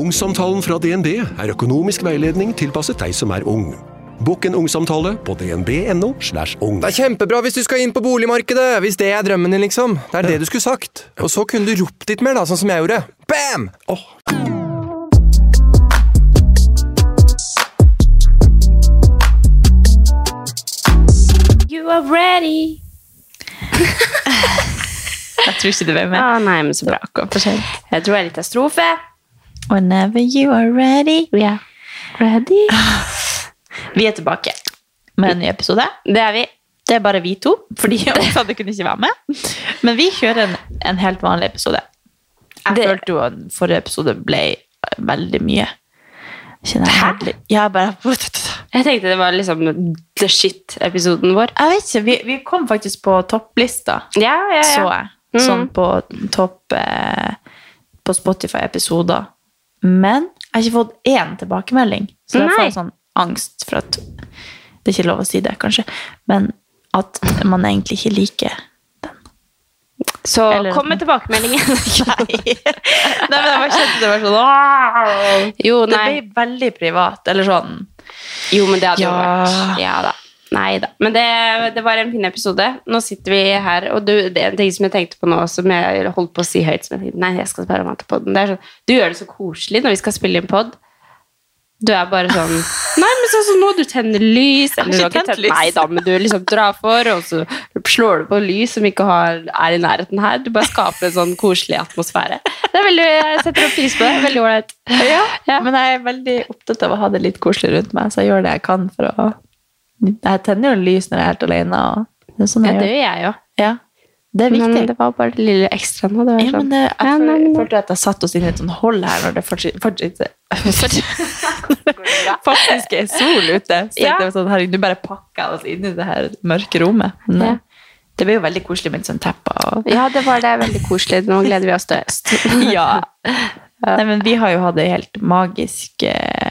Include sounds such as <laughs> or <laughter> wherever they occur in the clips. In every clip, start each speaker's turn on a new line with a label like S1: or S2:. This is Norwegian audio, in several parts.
S1: Ungsamtalen fra DNB er økonomisk veiledning tilpasset deg som er ung. Bokk en ungsamtale på dnb.no. slash ung.
S2: Det er kjempebra hvis du skal inn på boligmarkedet, hvis det er drømmen din, liksom. Det er det du skulle sagt. Og så kunne du ropt litt mer, da, sånn som jeg gjorde. Bam! Oh.
S3: You are ready. <laughs>
S4: Jeg tror ikke du var med.
S3: Ah, nei, men så bra. Jeg tror jeg er litt av strofe.
S4: Whenever you are ready.
S3: Ja. Ready? <sighs>
S4: Vi er tilbake med en ny episode.
S3: Det er vi.
S4: Det er bare vi to, fordi <laughs> Åsane kunne ikke være med. Men vi kjører en, en helt vanlig episode. Jeg
S3: Det-
S4: følte jo at forrige episode ble veldig mye. Kjenner jeg
S3: Hæ?
S4: Ja, bare
S3: Jeg tenkte det var liksom the shit-episoden vår.
S4: Jeg vet ikke, vi, vi kom faktisk på topplista,
S3: Ja, ja,
S4: så
S3: ja.
S4: jeg. Sånn
S3: Mm.
S4: på topp eh, på Spotify-episoder. Men jeg har ikke fått én tilbakemelding, så jeg
S3: Nei.
S4: får sånn angst for at Det er ikke lov å si det, kanskje, men at man egentlig ikke liker
S3: Så
S4: Eller-
S3: kom med tilbakemeldingen. <laughs>
S4: Nei. Nei, men jeg bare kjente det var sånn «Åh!»
S3: Jo,
S4: Det ble veldig privat, eller sånn
S3: Jo, men det hadde jo vært Ja da. Nei da. Men det, det var en fin episode. Nå sitter vi her, og du, det er en ting som jeg tenkte på nå, som jeg holdt på å si høyt, som jeg tenkte, nei, jeg skal bare være med til podden. Det er sånn, du gjør det så koselig når vi skal spille inn pod. Du er bare sånn Nei, men sånn som nå, du tenner lys. Eller du har ikke
S4: tent lys.
S3: Nei da, men du liksom drar for, og så slår du på lys som ikke har, er i nærheten her. Du bare skaper en sånn koselig atmosfære. Det er veldig, Jeg setter opp pris på det. Veldig ålreit. Ja.
S4: Men jeg er veldig opptatt av å ha det litt koselig rundt meg, så jeg gjør det jeg kan for å Jeg tenner jo lys når jeg er helt alene. Det er sånn
S3: Ja,
S4: jeg
S3: det
S4: gjør.
S3: jeg jo.
S4: Ja, det er
S3: Men
S4: viktig.
S3: det var bare det lille ekstra nå. Det var
S4: Ja,
S3: sånn.
S4: men det, jeg
S3: Ja,
S4: føl-
S3: men
S4: følte at jeg satt oss inn i et sånt hold her når det fortsatt, fortsatt, <laughs> <laughs> faktisk er sol ute. Så
S3: Ja.
S4: jeg sånn, herregud, du bare pakka oss inn i det her mørke rommet. Men,
S3: Ja.
S4: eh, Det ble jo veldig koselig med sånn teppe. Og,
S3: Ja, det var det. Veldig koselig. Nå gleder vi oss til høst. <laughs>
S4: ja. Nei, men vi har jo hatt ei helt magisk eh,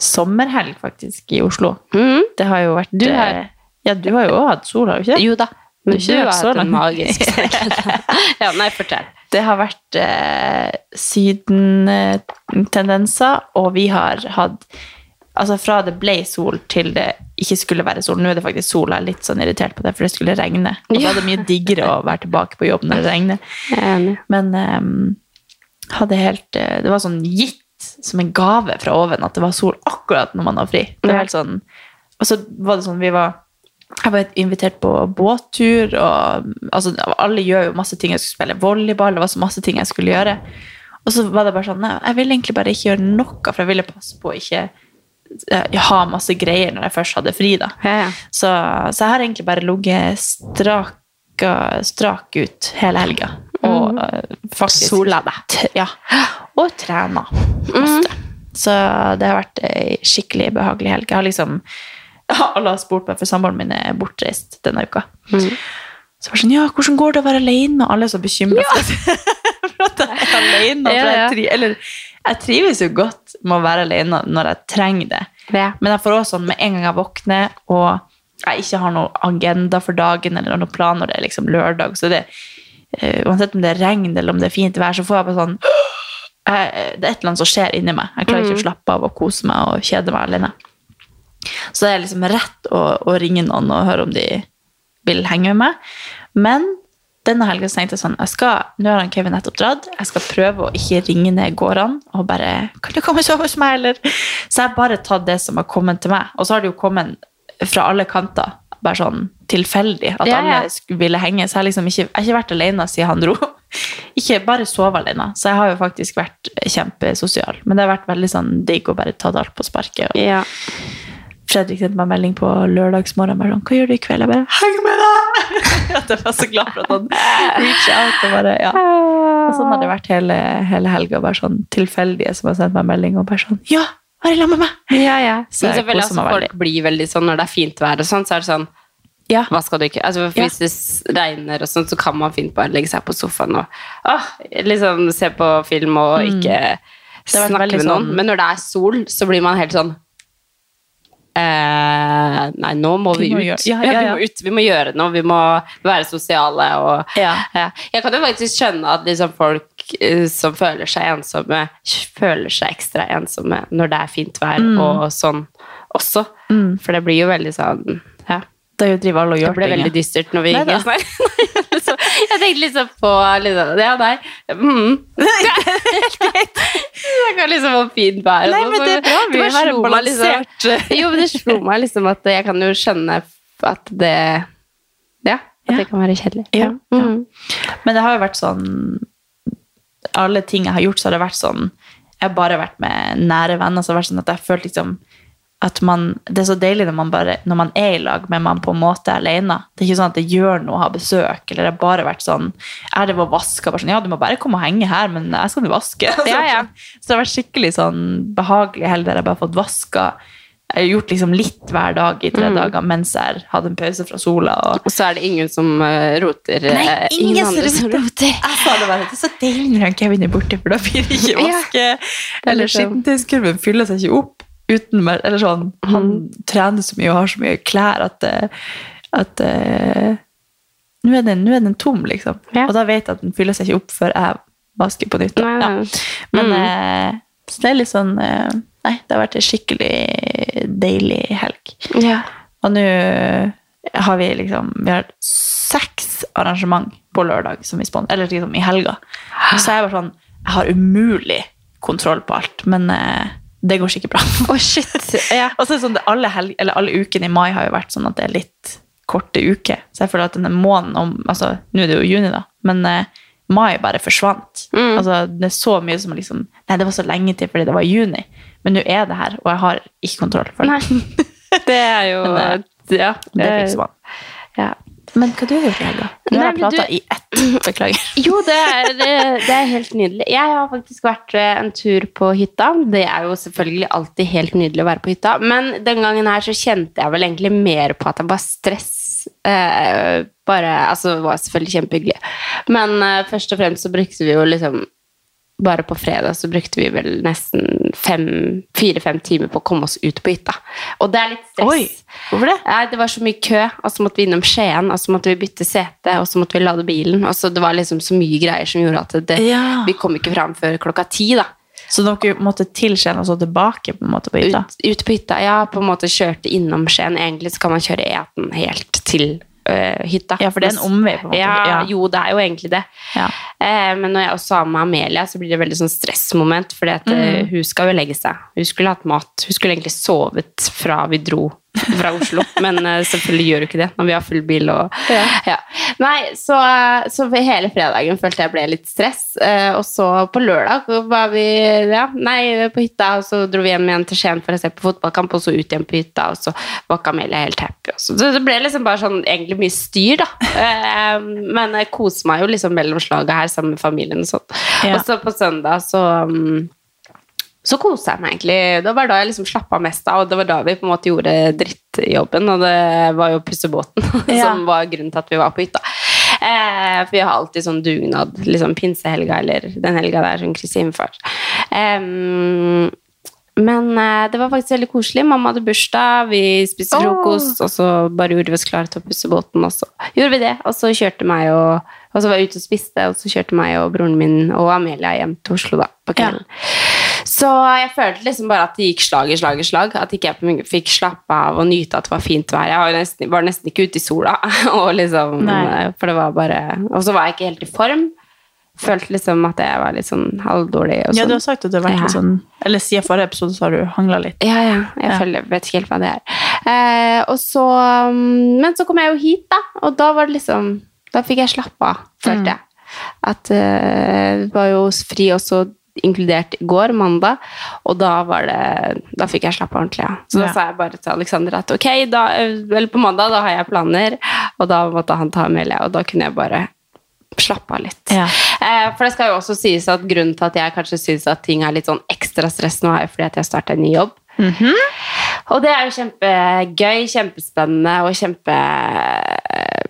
S4: sommerhelg, faktisk, i Oslo.
S3: Mm.
S4: Det har jo vært
S3: Du har-
S4: eh, Ja, du har jo også hatt sol, har du ikke det?
S3: Jo da. Men
S4: Du
S3: du
S4: har hatt
S3: en magisk sol. <laughs> <laughs> Ja, nei, fortell.
S4: Det har vært eh, sydentendenser, og vi har hatt Altså fra det ble sol til det ikke skulle være sol. Nå er det faktisk sol, jeg er litt sånn irritert på det, for det skulle regne. Og da er det mye diggere å være tilbake på jobb når det regner. <laughs>
S3: Er.
S4: Men um, hadde helt eh, Det var sånn gitt som en gave fra oven at det var sol akkurat når man har fri. Det var helt sånn, og så var det sånn vi var jeg var invitert på båttur, og altså, alle gjør jo masse ting. Jeg skulle spille volleyball, det var så masse ting jeg skulle gjøre. Og så var det bare sånn, nei, jeg ville egentlig bare ikke gjøre noe, for jeg ville passe på å ikke eh, ha masse greier når jeg først hadde fri. da.
S3: Ja, ja.
S4: Så, så jeg har egentlig bare ligget strak, strak ut hele helga. Og mm. faktisk
S3: Sola deg.
S4: Ja. Og trena masse. Så det har vært ei skikkelig behagelig helg. Jeg har liksom Alle har spurt meg, for samboeren min er bortreist denne uka.
S3: Mm.
S4: Så jeg det sånn, ja, hvordan går det å være alene? Alle er så bekymra for, <laughs> for at jeg er alene.
S3: Ja, ja.
S4: jeg, eller, jeg trives jo godt med å være alene når jeg trenger det.
S3: Ja.
S4: Men jeg får også sånn med en gang jeg våkner, og jeg ikke har noen agenda for dagen, eller noen plan når det er liksom lørdag, så det, eh, uansett om det er regn eller om det er fint vær, så får jeg bare sånn <gasps> jeg, Det er et eller annet som skjer inni meg. Jeg klarer ikke å slappe av og kose meg og kjede meg alene. Så det er liksom rett å, å ringe noen og høre om de vil henge med meg. Men denne helga tenkte jeg sånn jeg skal, Nå har han Kevin nettopp dratt. Jeg skal prøve å ikke ringe ned gårdene og bare 'Kan du komme og sove hos meg?' eller Så jeg har bare tatt det som har kommet til meg. Og så har det jo kommet fra alle kanter. Bare sånn tilfeldig at
S3: Ja, ja.
S4: alle ville henge. Så jeg, liksom ikke, jeg har ikke vært alene siden han dro. <laughs> Ikke bare sove alene. Så jeg har jo faktisk vært kjempesosial. Men det har vært veldig sånn digg å bare ta det alt på sparket. Og
S3: Ja.
S4: Fredrik sendte meg melding på lørdagsmorgen. Bare sånn, 'Hva gjør du i kveld?' Jeg bare 'Heng med deg!' <laughs> At jeg var så glad for at han reach out. Og bare, ja. Og sånn har det vært hele, hele helga. Bare sånn tilfeldige som har sendt meg melding og bare sånn 'Ja, bare la med meg!'
S3: Ja, ja.
S4: Så
S3: Men selvfølgelig, altså, folk blir veldig sånn når det er fint vær og sånn, så er det sånn
S4: Ja.
S3: Hva skal du ikke Altså, for
S4: Ja.
S3: Hvis det regner og sånn, så kan man fint bare legge seg på sofaen og åh, liksom se på film og ikke
S4: Mm. har
S3: snakke med noen.
S4: sånn-
S3: Men når det er sol, så blir man helt sånn eh, Nei, nå må vi,
S4: Vi må
S3: ut.
S4: ja, ja,
S3: vi må ut. Vi må gjøre noe. Vi må være sosiale og
S4: Ja.
S3: ja. Jeg kan jo faktisk skjønne at liksom folk eh, som føler seg ensomme, føler seg ekstra ensomme når det er fint vær
S4: Mm.
S3: og sånn også. For det blir jo veldig sånn ja.
S4: Det er jo driver alle og
S3: Det
S4: gjør
S3: ble veldig dystert når vi
S4: Nei
S3: gikk inn her. Jeg tenkte liksom på liksom, Ja, nei. Mm. <laughs> Det kan <laughs> liksom være fint vær.
S4: Nei,
S3: sånn,
S4: men det er bra. Vi
S3: var
S4: har
S3: meg
S4: balansert-
S3: liksom, <laughs> Jo, men det slo meg liksom at jeg kan jo skjønne at det Ja, at
S4: Ja.
S3: det kan være kjedelig.
S4: Ja, ja.
S3: Mhm.
S4: Men det har jo vært sånn Alle ting jeg har gjort, så har det vært sånn Jeg har bare vært med nære venner, så det har vært sånn at jeg føler liksom at man, Det er så deilig når man, bare, når man er i lag, men man på en måte er alene. Det er ikke sånn at det gjør noe å ha besøk. eller Det har bare vært sånn Jeg drev og vaska. Sånn, ja, du må bare komme og henge her, men jeg skal jo vaske. <laughs>
S3: Ja, ja.
S4: Så det har vært skikkelig sånn behagelig heller. jeg bare har fått vaska. Jeg har gjort liksom litt hver dag i tre
S3: Mm.
S4: dager mens jeg hadde en pause fra sola. og
S3: Og så er det ingen som eh, roter. ingen, andre som roter.
S4: jeg sa det bare, det er så deilig når Kevin er borte, for da blir det ikke vaske.
S3: Ja,
S4: Eller
S3: sånn.
S4: skittentøyskurven fyller seg ikke opp. Uten, mer- eller sånn, Han trener så mye og har så mye klær at, eh, at uh, nå, er den, nå er den tom, liksom.
S3: Ja.
S4: Og da vet jeg at den fyller seg ikke opp før jeg vasker på nytt.
S3: Nei, nei.
S4: Ja. Men eh, så det er litt sånn eh, Nei, det har vært en skikkelig deilig helg.
S3: Ja.
S4: Og nå har vi liksom Vi har seks arrangement på lørdag som vi spon eller liksom i helga. Så jeg er bare sånn Jeg har umulig kontroll på alt, men eh, det går sikkert bra.
S3: oh, shit. Ja. <laughs>
S4: Og så er det sånn, det alle, helg, eller alle ukene i mai har jo vært sånn at det er litt korte uker. Så jeg føler at denne måneden om, altså, Nå er det jo juni, da, men eh, mai bare forsvant.
S3: Mm.
S4: Altså, det er så mye som liksom Nei, det var så lenge til fordi det var juni, men nå er det her, og jeg har ikke kontroll. for det. <laughs>
S3: Det er jo
S4: Men,
S3: Ja.
S4: Det
S3: det
S4: fikser man.
S3: ja.
S4: Men hva du har gjort i helga? Nå har jeg prata
S3: du-
S4: i ett. <clears throat> Beklager.
S3: Jo, <laughs> det er, det er helt nydelig. Jeg har faktisk vært eh, en tur på hytta. Det er jo selvfølgelig alltid helt nydelig å være på hytta. Men den gangen her så kjente jeg vel egentlig mer på at jeg var stress. Eh, bare, altså Det var selvfølgelig kjempehyggelig. Men eh, først og fremst så brukte vi jo liksom bare på fredag så brukte vi vel nesten fire-fem timer på å komme oss ut på hytta. Og det er litt stress.
S4: Oi, hvorfor det?
S3: Nei, det var så mye kø, og så måtte vi innom Skien, og så måtte vi bytte sete, og så måtte vi lade bilen. Og så det var liksom så mye greier som gjorde at det,
S4: Ja.
S3: vi kom ikke fram før klokka ti. da.
S4: Så dere måtte til Skien og så tilbake på en måte på hytta?
S3: Ut, ut på hytta. Ja, på en måte kjørte innom Skien. Egentlig så kan man kjøre E18 helt til øh, hytta.
S4: Ja, for det er en omvei på en måte.
S3: Ja,
S4: Ja.
S3: jo, det er jo egentlig det.
S4: Ja.
S3: Eh, men når jeg også har med Amelia, så blir det veldig sånn stressmoment, fordi at
S4: Mm.
S3: eh, hun skal jo legge seg. Hun skulle hatt mat. Hun skulle egentlig sovet fra vi dro fra Oslo, men eh, selvfølgelig gjør du ikke det når vi har full bil. Og, ja. Nei, så, så hele fredagen følte jeg ble litt stress. eh, og så på lørdag var vi ja, nei, på hytta, og så dro vi hjem igjen til Skien for å se på fotballkamp, og så ut igjen på hytta, og så var Camelia helt happy. Så det ble liksom bare sånn egentlig mye styr, da. Eh, men jeg koser meg jo liksom mellom slaget her sammen med familien og sånn.
S4: Ja.
S3: Og så på søndag så mm, så koste jeg meg egentlig. Det var da jeg liksom slappa mest av, og det var da vi på en måte gjorde drittjobben, og det var jo å pusse båten <laughs>
S4: Ja.
S3: som var grunnen til at vi var på hytta. Eh, for vi har alltid sånn dugnad, liksom pinsehelga eller den helga der, som Kristi himmelfart. Eh, men eh, det var faktisk veldig koselig. Mamma hadde bursdag, vi spiste
S4: oh.
S3: frokost, og så bare gjorde vi oss klare til å pusse båten, og så gjorde vi det. Og så kjørte meg og og så var jeg ute og spiste, og så kjørte meg og broren min og Amelia hjem til Oslo da, på kvelden. Så jeg følte liksom bare at det gikk slag i slag i slag. At ikke jeg fikk slappe av og nyte at det var fint vær. Jeg var, nesten, var nesten ikke ute i sola. <laughs> Og liksom,
S4: Nei.
S3: for det var bare Og så var jeg ikke helt i form. Følte liksom at jeg var litt sånn halvdårlig.
S4: Ja,
S3: sånn.
S4: du har sagt at du har vært
S3: Ja.
S4: litt sånn Eller siden forrige episode så har du hangla litt.
S3: Ja, ja. Jeg
S4: Ja.
S3: føler, vet ikke helt hva det er. Eh, og så, mm, men så kom jeg jo hit, da. Og da var det liksom Da fikk jeg slappe av, følte
S4: Mm.
S3: jeg. At eh, det var jo fri, og så inkludert i går, mandag, og da var det Da fikk jeg slappe ordentlig av. Så da
S4: Ja.
S3: sa jeg bare til Alexander at ok, da, vel på mandag da har jeg planer, og da måtte han ta Amelia, og da kunne jeg bare slappe av litt.
S4: Ja.
S3: Eh, for det skal jo også sies at grunnen til at jeg kanskje syns at ting er litt sånn ekstra stress nå, er fordi at jeg starta en ny jobb. Og det er jo kjempegøy, kjempespennende og kjempe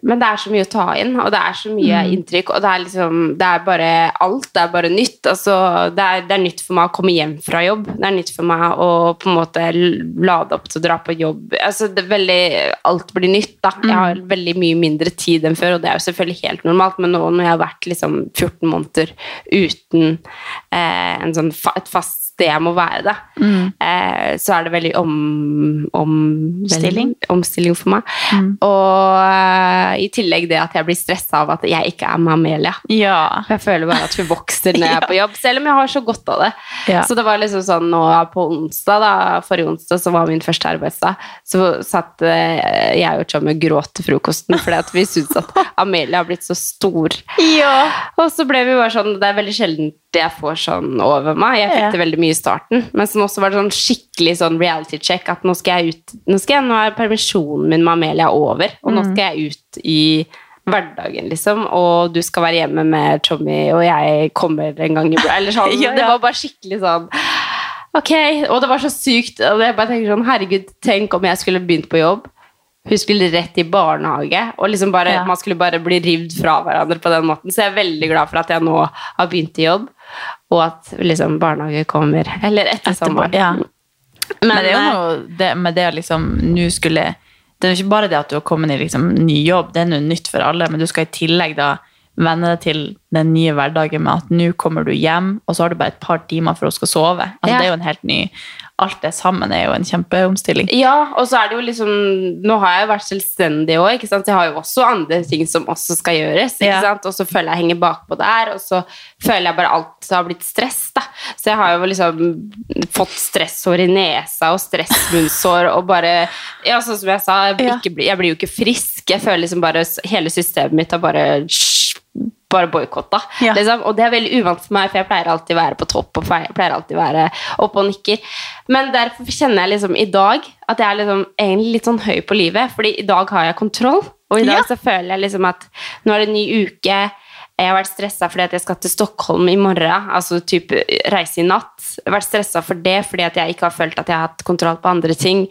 S3: Men det er så mye å ta inn, og det er så mye inntrykk, og det er liksom Det er bare alt. Det er bare nytt. Altså, det, er, det er nytt for meg å komme hjem fra jobb. Det er nytt for meg å på en måte lade opp til å dra på jobb. Altså, det veldig Alt blir nytt, da. Jeg har veldig mye mindre tid enn før, og det er jo selvfølgelig helt normalt, men nå når jeg har vært liksom 14 måneder uten eh, en sånn et fast jeg må være, da, eh, så er det veldig om, om,
S4: Stilling.
S3: omstilling for meg. Og eh, i tillegg det at jeg blir stressa av at jeg ikke er med Amelia.
S4: Ja.
S3: Jeg føler bare at hun vokser når jeg er på <laughs> jobb, selv om jeg har så godt av det.
S4: Ja.
S3: Så det var liksom sånn nå på onsdag, da, forrige onsdag, som var min første arbeidsdag, så satt eh, jeg og Tjommi og gråt til frokosten fordi at vi syntes at <laughs> Amelia har blitt så stor. Og så ble vi bare sånn Det er veldig sjelden jeg får sånn over meg. Jeg fikk det veldig mye i starten, men som også var det sånn skikkelig sånn reality check at nå skal jeg ut Nå, skal jeg, nå er permisjonen min med Amelia over, og nå skal jeg ut i hverdagen, liksom, og du skal være hjemme med Tommy, og jeg kommer en gang i Eller sånn.
S4: Ja, <laughs> ja.
S3: Det var bare skikkelig sånn Ok, og det var så sykt. Og jeg bare tenker sånn, herregud, tenk om jeg skulle begynt på jobb. Hun skulle rett i barnehage, og liksom bare,
S4: Ja.
S3: man skulle bare bli rivd fra hverandre på den måten. Så jeg er veldig glad for at jeg nå har begynt i jobb, og at liksom barnehage kommer. Eller etter
S4: Etterpå,
S3: sommeren.
S4: ja.
S3: Men,
S4: Men det er jo
S3: eh,
S4: noe det, med det å liksom nå skulle Det er jo ikke bare det at du har kommet i liksom ny jobb, det er noe nytt for alle, men du skal i tillegg da venne deg til den nye hverdagen med at nå kommer du hjem, og så har du bare et par timer for å skal sove. Altså,
S3: Ja.
S4: Det er jo en helt ny Alt det sammen er jo en kjempeomstilling.
S3: Ja, og så er det jo liksom Nå har jeg jo vært selvstendig òg, ikke sant. Jeg har jo også andre ting som også skal gjøres, ikke
S4: Ja.
S3: sant. Og så føler jeg henger bakpå der, og så føler jeg bare alt har blitt stress, da. Så jeg har jo liksom fått stressår i nesa og stressmunnsår og bare Ja, sånn som jeg sa, jeg, blir ikke, jeg blir jo ikke frisk. Jeg føler liksom bare Hele systemet mitt har bare bare boikotta.
S4: Ja.
S3: Liksom. Og det er veldig uvant for meg, for jeg pleier alltid å være på topp og pleier alltid å være oppe og nikker. Men derfor kjenner jeg liksom i dag at jeg er liksom egentlig litt sånn høy på livet, fordi i dag har jeg kontroll. Og i dag
S4: Ja.
S3: så føler jeg liksom at nå er det en ny uke. Jeg har vært stressa fordi at jeg skal til Stockholm i morgen, altså type reise i natt. Jeg har vært stressa for det fordi at jeg ikke har følt at jeg har hatt kontroll på andre ting.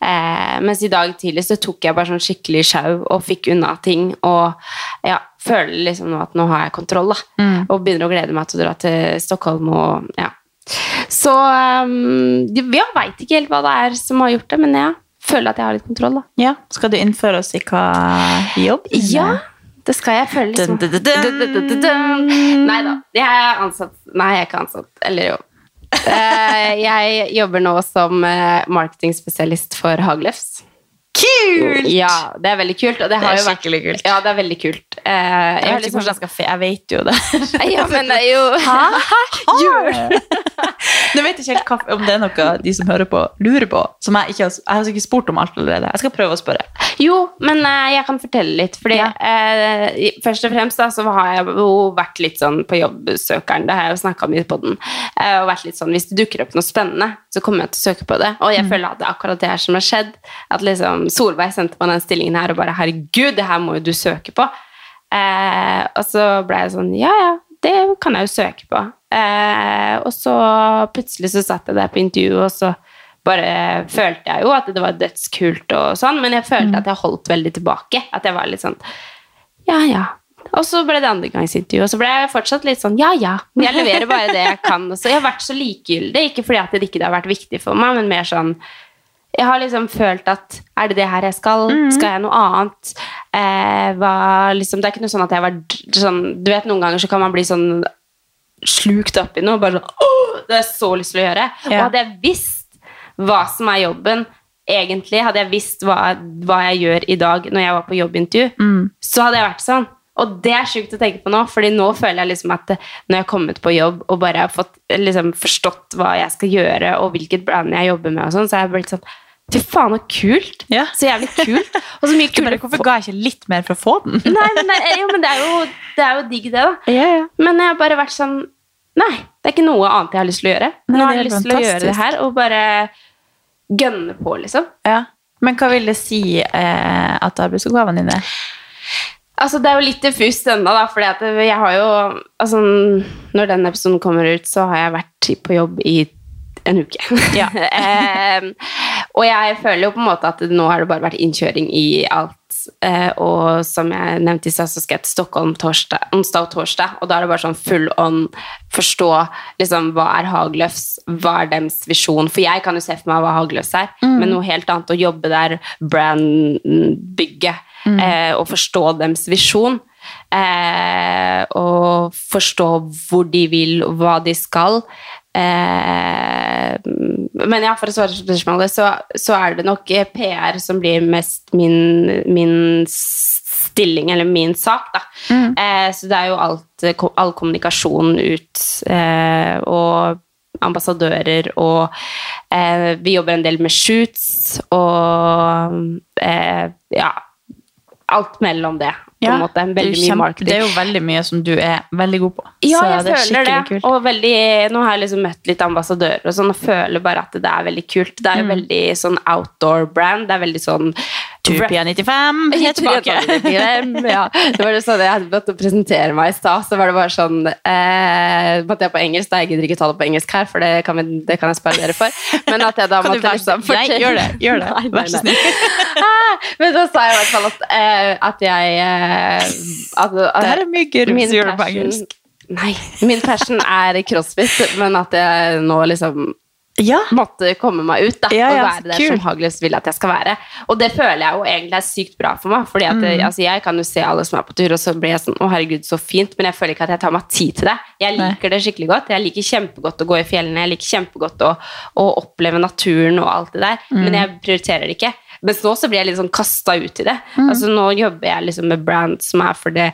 S3: Eh, mens i dag tidlig så tok jeg bare sånn skikkelig sjau og fikk unna ting. Og ja, føler liksom nå at nå har jeg kontroll, da. Og begynner å glede meg til å dra til Stockholm og ja. Så um, jeg veit ikke helt hva det er som har gjort det, men jeg føler at jeg har litt kontroll, da.
S4: Ja, Skal du innføre oss i hva jobb?
S3: Ja, det skal jeg føle liksom. Nei da. Jeg er ansatt Nei, jeg er ikke ansatt. Eller jo. <laughs> Eh, jeg jobber nå som eh, marketingspesialist for Hagløfs.
S4: Kult!
S3: Ja, det er veldig kult. Og det,
S4: Det er
S3: vært,
S4: skikkelig kult.
S3: Ja, det er veldig kult. Eh, jeg,
S4: Jeg vet ikke
S3: liksom,
S4: hvordan jeg skal fe... Jeg vet jo det. <laughs>
S3: ja, men det er jo <laughs>
S4: Hæ? Hæ? <laughs> Nå vet jeg ikke helt om det er noe de som hører på, lurer på. Som jeg ikke har, jeg har ikke spurt om alt allerede. Jeg skal prøve å spørre.
S3: Jo, men eh, jeg kan fortelle litt. Fordi
S4: Ja.
S3: eh, først og fremst da, så har jeg jo vært litt sånn på jobbsøkeren. Det har jeg jo snakka mye på den. Eh, og vært litt sånn, Hvis det dukker opp noe spennende, så kommer jeg til å søke på det. Og jeg føler at det er akkurat det her som har skjedd. At liksom Solveig sendte meg den stillingen her og bare 'Herregud, det her må jo du søke på'. Eh, og så ble jeg sånn Ja, ja, det kan jeg jo søke på. Eh, og så plutselig så satt jeg der på intervju, og så bare følte jeg jo at det var dødskult og sånn, men jeg følte at jeg holdt veldig tilbake. At jeg var litt sånn Ja, ja. Og så ble det andregangsintervju, og så ble jeg fortsatt litt sånn Ja, ja. Jeg leverer bare det jeg kan. Og så jeg har vært så likegyldig, ikke fordi at det ikke har vært viktig for meg, men mer sånn jeg har liksom følt at er det det her jeg skal? Skal jeg noe annet? Eh, hva, liksom, det er ikke noe sånn at jeg var sånn Du vet, noen ganger så kan man bli sånn slukt opp i noe. Bare sånn Åh, det har jeg så lyst til å gjøre. Og hadde jeg visst hva som er jobben, egentlig, hadde jeg visst hva, hva jeg gjør i dag når jeg var på jobbintervju, så hadde jeg vært sånn. Og det er sjukt å tenke på nå, Fordi nå føler jeg liksom at når jeg har kommet på jobb og bare har fått liksom, forstått hva jeg skal gjøre, og hvilket brand jeg jobber med, og sånn, så har jeg blitt sånn Fy faen, så kult!
S4: Ja.
S3: Så jævlig kult. Og så mye <laughs> kulere
S4: hvorfor ga jeg ikke litt mer for å få den? <laughs>
S3: Nei, men det, jo, men det er jo, det er jo digg, det, da. Men jeg har bare vært sånn Nei, det er ikke noe annet jeg har lyst til å gjøre. Nå har jeg lyst til å gjøre det her og bare gønne på, liksom.
S4: Ja. Men hva vil det si eh, at arbeidsoppgavene dine?
S3: Altså, det er jo litt diffust ennå, da, for jeg har jo Altså, når den episoden kommer ut, så har jeg vært på jobb i en uke.
S4: Ja. <laughs>
S3: Og jeg føler jo på en måte at nå har det bare vært innkjøring i alt. Eh, og som jeg nevnte i stad, så skal jeg til Stockholm torsdag, onsdag og torsdag. Og da er det bare sånn full on forstå liksom, hva er Hagløfs, hva er deres visjon. For jeg kan jo se for meg hva Hagløfs er, men noe helt annet å jobbe der, brandbygge, eh, og forstå deres visjon. Eh, og forstå hvor de vil, og hva de skal. Eh, men ja, for å svare på spørsmålet, så, så er det nok eh, PR som blir mest min, min stilling, eller min sak, da. Eh, så det er jo alt, eh, all kommunikasjon ut, eh, og ambassadører, og eh, vi jobber en del med shoots, og eh, ja, alt mellom det, på en måte. Veldig mye marketing.
S4: det er jo veldig mye som du er veldig god på.
S3: Ja, jeg
S4: det er
S3: føler det.
S4: kult.
S3: Og veldig, nå har jeg liksom møtt litt ambassadører og sånn, og føler bare at det er veldig kult. Det er jo veldig sånn outdoor brand. Det er veldig sånn
S4: Tupia 95 er tilbake. <laughs>
S3: ja, det var det sånn jeg hadde begynt å presentere meg i stad, så var det bare sånn eh, Måtte jeg på engelsk, da jeg gidder ikke ta det på engelsk her, for det kan, vi, det kan jeg spare dere for. Men at jeg da <laughs> måtte liksom
S4: fortelle Nei, gjør det, gjør det.
S3: Nei,
S4: Vær så
S3: snill. <laughs> Ah, Men da sa jeg i hvert fall at, eh, at jeg eh, at, at,
S4: er mye gøy
S3: å
S4: gjøre gjør det på engelsk.
S3: Nei, min passion er crossfit, men at jeg nå liksom
S4: Ja.
S3: måtte komme meg ut da,
S4: Ja, ja,
S3: og være der som Hagløs vil at jeg skal være. Og det føler jeg jo egentlig er sykt bra for meg, fordi at
S4: Mm.
S3: altså, jeg kan jo se alle som er på tur, og så blir jeg sånn, å herregud, så fint, men jeg føler ikke at jeg tar meg tid til det. Jeg
S4: Nei.
S3: liker det skikkelig godt. Jeg liker kjempegodt å gå i fjellene, jeg liker kjempegodt å, å oppleve naturen og alt det der,
S4: Mm.
S3: men jeg prioriterer det ikke. Mens nå så blir jeg litt sånn kasta ut i det.
S4: Mm.
S3: Altså Nå jobber jeg liksom med brand som er for det,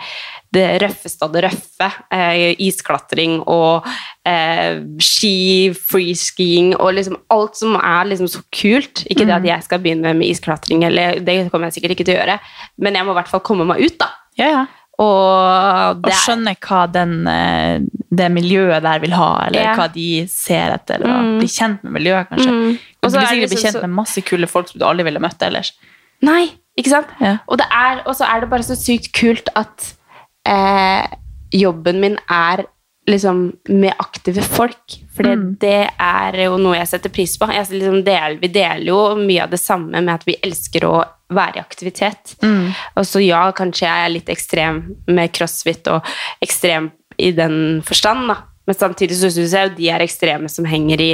S3: det røffeste av det røffe. Eh, isklatring og eh, ski, freeskiing og liksom alt som er liksom så kult. Ikke det at jeg skal begynne med isklatring, eller det kommer jeg sikkert ikke til å gjøre, men jeg må i hvert fall komme meg ut, da.
S4: Ja, ja.
S3: Og
S4: Og skjønne hva den, eh, det miljøet der vil ha, eller
S3: Ja.
S4: hva de ser etter. Eller
S3: Mm.
S4: bli kjent med miljøet, kanskje.
S3: Mm. Og så
S4: blir
S3: er det
S4: sikkert bli
S3: liksom
S4: kjent med masse kule folk som du aldri ville møtt ellers.
S3: Nei, ikke sant?
S4: Ja.
S3: Og, det er, så er det bare så sykt kult at eh, jobben min er liksom med aktive folk. For
S4: Mm.
S3: det er jo noe jeg setter pris på. Jeg, liksom del, vi deler jo mye av det samme med at vi elsker å være i aktivitet.
S4: Mm.
S3: Og så ja, kanskje jeg er litt ekstrem med crossfit og ekstrem i den forstand, da. Men samtidig så syns jeg jo de er ekstreme som henger i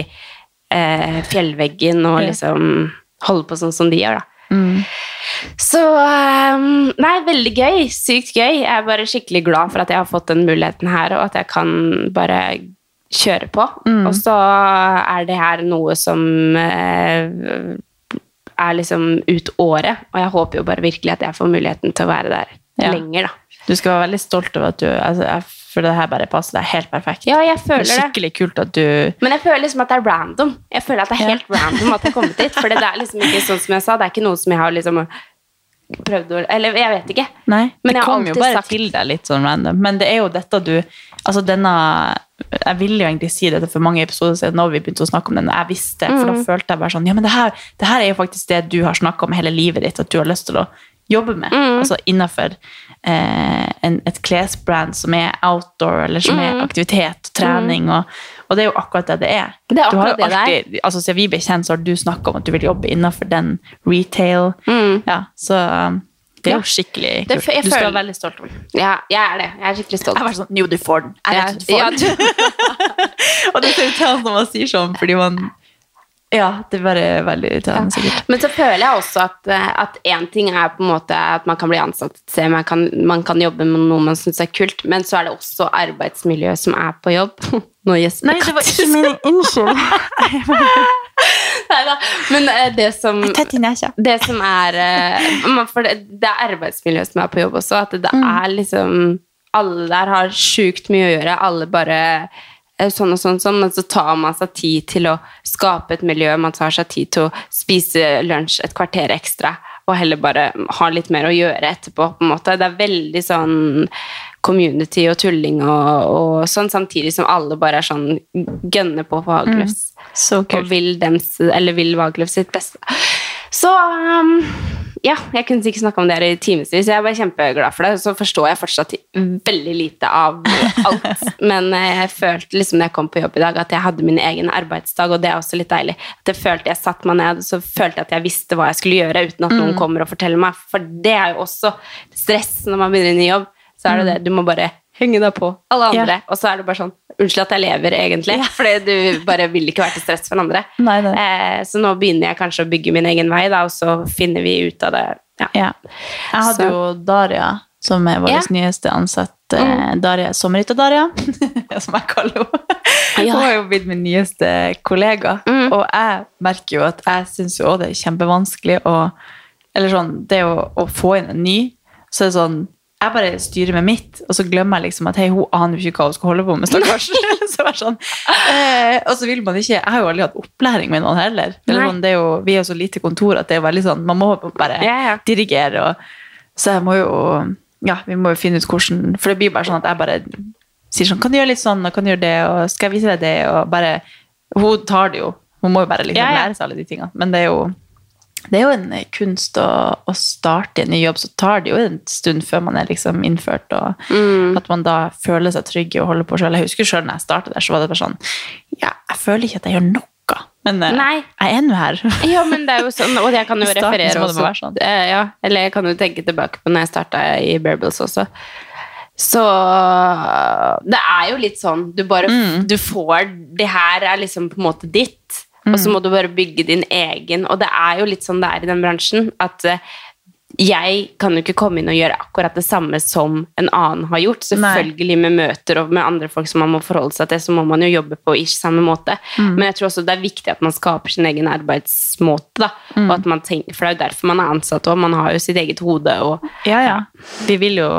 S3: eh, fjellveggen og liksom holder på sånn som de gjør, da.
S4: Mm.
S3: Så ehm, Nei, veldig gøy. Sykt gøy. Jeg er bare skikkelig glad for at jeg har fått den muligheten her, og at jeg kan bare kjøre på.
S4: Mm.
S3: Og så er det her noe som eh, er liksom ut året, og jeg håper jo bare virkelig at jeg får muligheten til å være der
S4: Ja.
S3: lenger, da.
S4: Du skal være veldig stolt over at du altså, jeg føler det her bare passer deg helt perfekt.
S3: Ja, jeg
S4: det
S3: føler
S4: er
S3: det.
S4: skikkelig kult at du
S3: Men jeg føler liksom at det er random. Jeg føler at det er
S4: Ja.
S3: helt random at jeg har kommet dit. For det er liksom ikke sånn som jeg sa, det er ikke noe som jeg har liksom prøvd å Eller jeg vet ikke.
S4: Nei,
S3: Men
S4: det kom jo bare
S3: sagt-
S4: til deg litt sånn random. Men det er jo dette du Altså denne Jeg ville jo egentlig si dette for mange episoder siden når vi begynte å snakke om den. Jeg visste, for
S3: Mm.
S4: da følte jeg bare sånn Ja, men det her, det her er jo faktisk det du har snakka om hele livet ditt, at du har lyst til å jobbe med.
S3: Mm.
S4: Altså innafor en, et klesbrand som er outdoor, eller som er
S3: Mm.
S4: aktivitet og trening. Og, det er jo akkurat det det er.
S3: Det er akkurat det det er.
S4: altså Siden vi ble kjent, så har du snakka om at du vil jobbe innafor den retail.
S3: Mm.
S4: Ja, så um, det er jo skikkelig kult.
S3: Det, jeg
S4: Du skal være veldig stolt over.
S3: Ja, jeg er det. Jeg er skikkelig stolt.
S4: Jeg var sånn, jo, du får den. Jeg vet du får
S3: Ja,
S4: du... <laughs> <laughs> Og det ser ut til irriterende når man sier sånn, fordi man Ja, det er bare veldig irriterende, sikkert.
S3: Men så føler jeg også at, eh, at en ting er på en måte at man kan bli ansatt et sted, man kan, man kan jobbe med noe man syns er kult, men så er det også arbeidsmiljøet som er på jobb. <laughs> Nå gjesper
S4: Nei, det var ikke min Unnskyld. <laughs>
S3: Neida. Men eh, det som det som er eh, For det, det er arbeidsmiljøet som er på jobb også. At det
S4: Mm.
S3: er liksom Alle der har sjukt mye å gjøre. Alle bare sånn og sånn, sånn, men så tar man seg tid til å skape et miljø. Man tar seg tid til å spise lunsj et kvarter ekstra. og heller bare ha litt mer å gjøre etterpå. på en måte. Det er veldig sånn community og tulling og, og sånn, samtidig som alle bare er sånn gønner på for Hagløfs.
S4: Så
S3: Og vil, dems, eller vil Vagløf sitt beste. Så um, ja, jeg kunne ikke snakke om det her i timevis. Jeg bare kjempeglad for det. Så forstår jeg fortsatt veldig lite av alt. <laughs> Men eh, jeg følte liksom når jeg kom på jobb i dag, at jeg hadde min egen arbeidsdag, og det er også litt deilig. At jeg følte jeg satt meg ned, så følte jeg at jeg visste hva jeg skulle gjøre, uten at noen kommer og forteller meg. For det er jo også stress når man begynner i ny jobb. Så er det det, du må bare henge deg på alle
S4: Ja.
S3: andre. Og så er det bare sånn Unnskyld at jeg lever, egentlig. Fordi du bare vil ikke være til stress for andre.
S4: Nei, nei.
S3: Eh, så nå begynner jeg kanskje å bygge min egen vei, da, og så finner vi ut av det. Ja.
S4: Ja. Jeg hadde
S3: Så-
S4: jo Daria, som er vår
S3: Ja.
S4: nyeste ansatte. Daria Sommerhytta-Daria, <laughs> som jeg kaller henne.
S3: Ja.
S4: Hun har jo blitt min nyeste kollega.
S3: Mm.
S4: Og jeg merker jo at jeg syns jo også det er kjempevanskelig å Eller sånn, det å, å få inn en ny, så er det sånn jeg bare styrer med mitt, og så glemmer jeg liksom at hei, hun aner jo ikke hva hun skal holde på med. stakkars. <laughs> <laughs> så er sånn, eh, og så vil man ikke Jeg har jo aldri hatt opplæring med noen heller. Sånn, det er jo, vi er jo så lite kontor at det er veldig sånn, man må bare
S3: Ja, ja.
S4: dirigere. Og, så jeg må jo Ja, vi må jo finne ut hvordan For det blir bare sånn at jeg bare sier sånn Kan du gjøre litt sånn, og kan du gjøre det, og skal jeg vise deg det, og bare Hun tar det jo. Hun må jo bare liksom
S3: ja.
S4: lære seg alle de tingene. Men det er jo det er jo en kunst å, å starte en ny jobb, så tar det jo en stund før man er liksom innført, og
S3: Mm.
S4: at man da føler seg trygg i å holde på selv. Jeg husker selv når jeg startet der, så var det bare sånn, ja, jeg føler ikke at jeg gjør noe, men eh,
S3: Nei.
S4: jeg er nå her. <laughs>
S3: Ja, men det er jo sånn, og jeg kan jo referere også.
S4: sånn.
S3: Eh, Ja, eller jeg kan jo tenke tilbake på når jeg starta i Bearbills også. Så det er jo litt sånn Du bare
S4: Mm.
S3: Du får Det her er liksom på en måte ditt, og
S4: Mm.
S3: så må du bare bygge din egen. Og det er jo litt sånn det er i den bransjen, at eh, jeg kan jo ikke komme inn og gjøre akkurat det samme som en annen har gjort. Selvfølgelig med møter og med andre folk som man må forholde seg til, så må man jo jobbe på ish samme måte.
S4: Mm.
S3: Men jeg tror også det er viktig at man skaper sin egen arbeidsmåte. Da.
S4: Mm.
S3: Og at man tenker, for det er jo derfor man er ansatt, og man har jo sitt eget hode. Og,
S4: Ja, ja. De vil jo,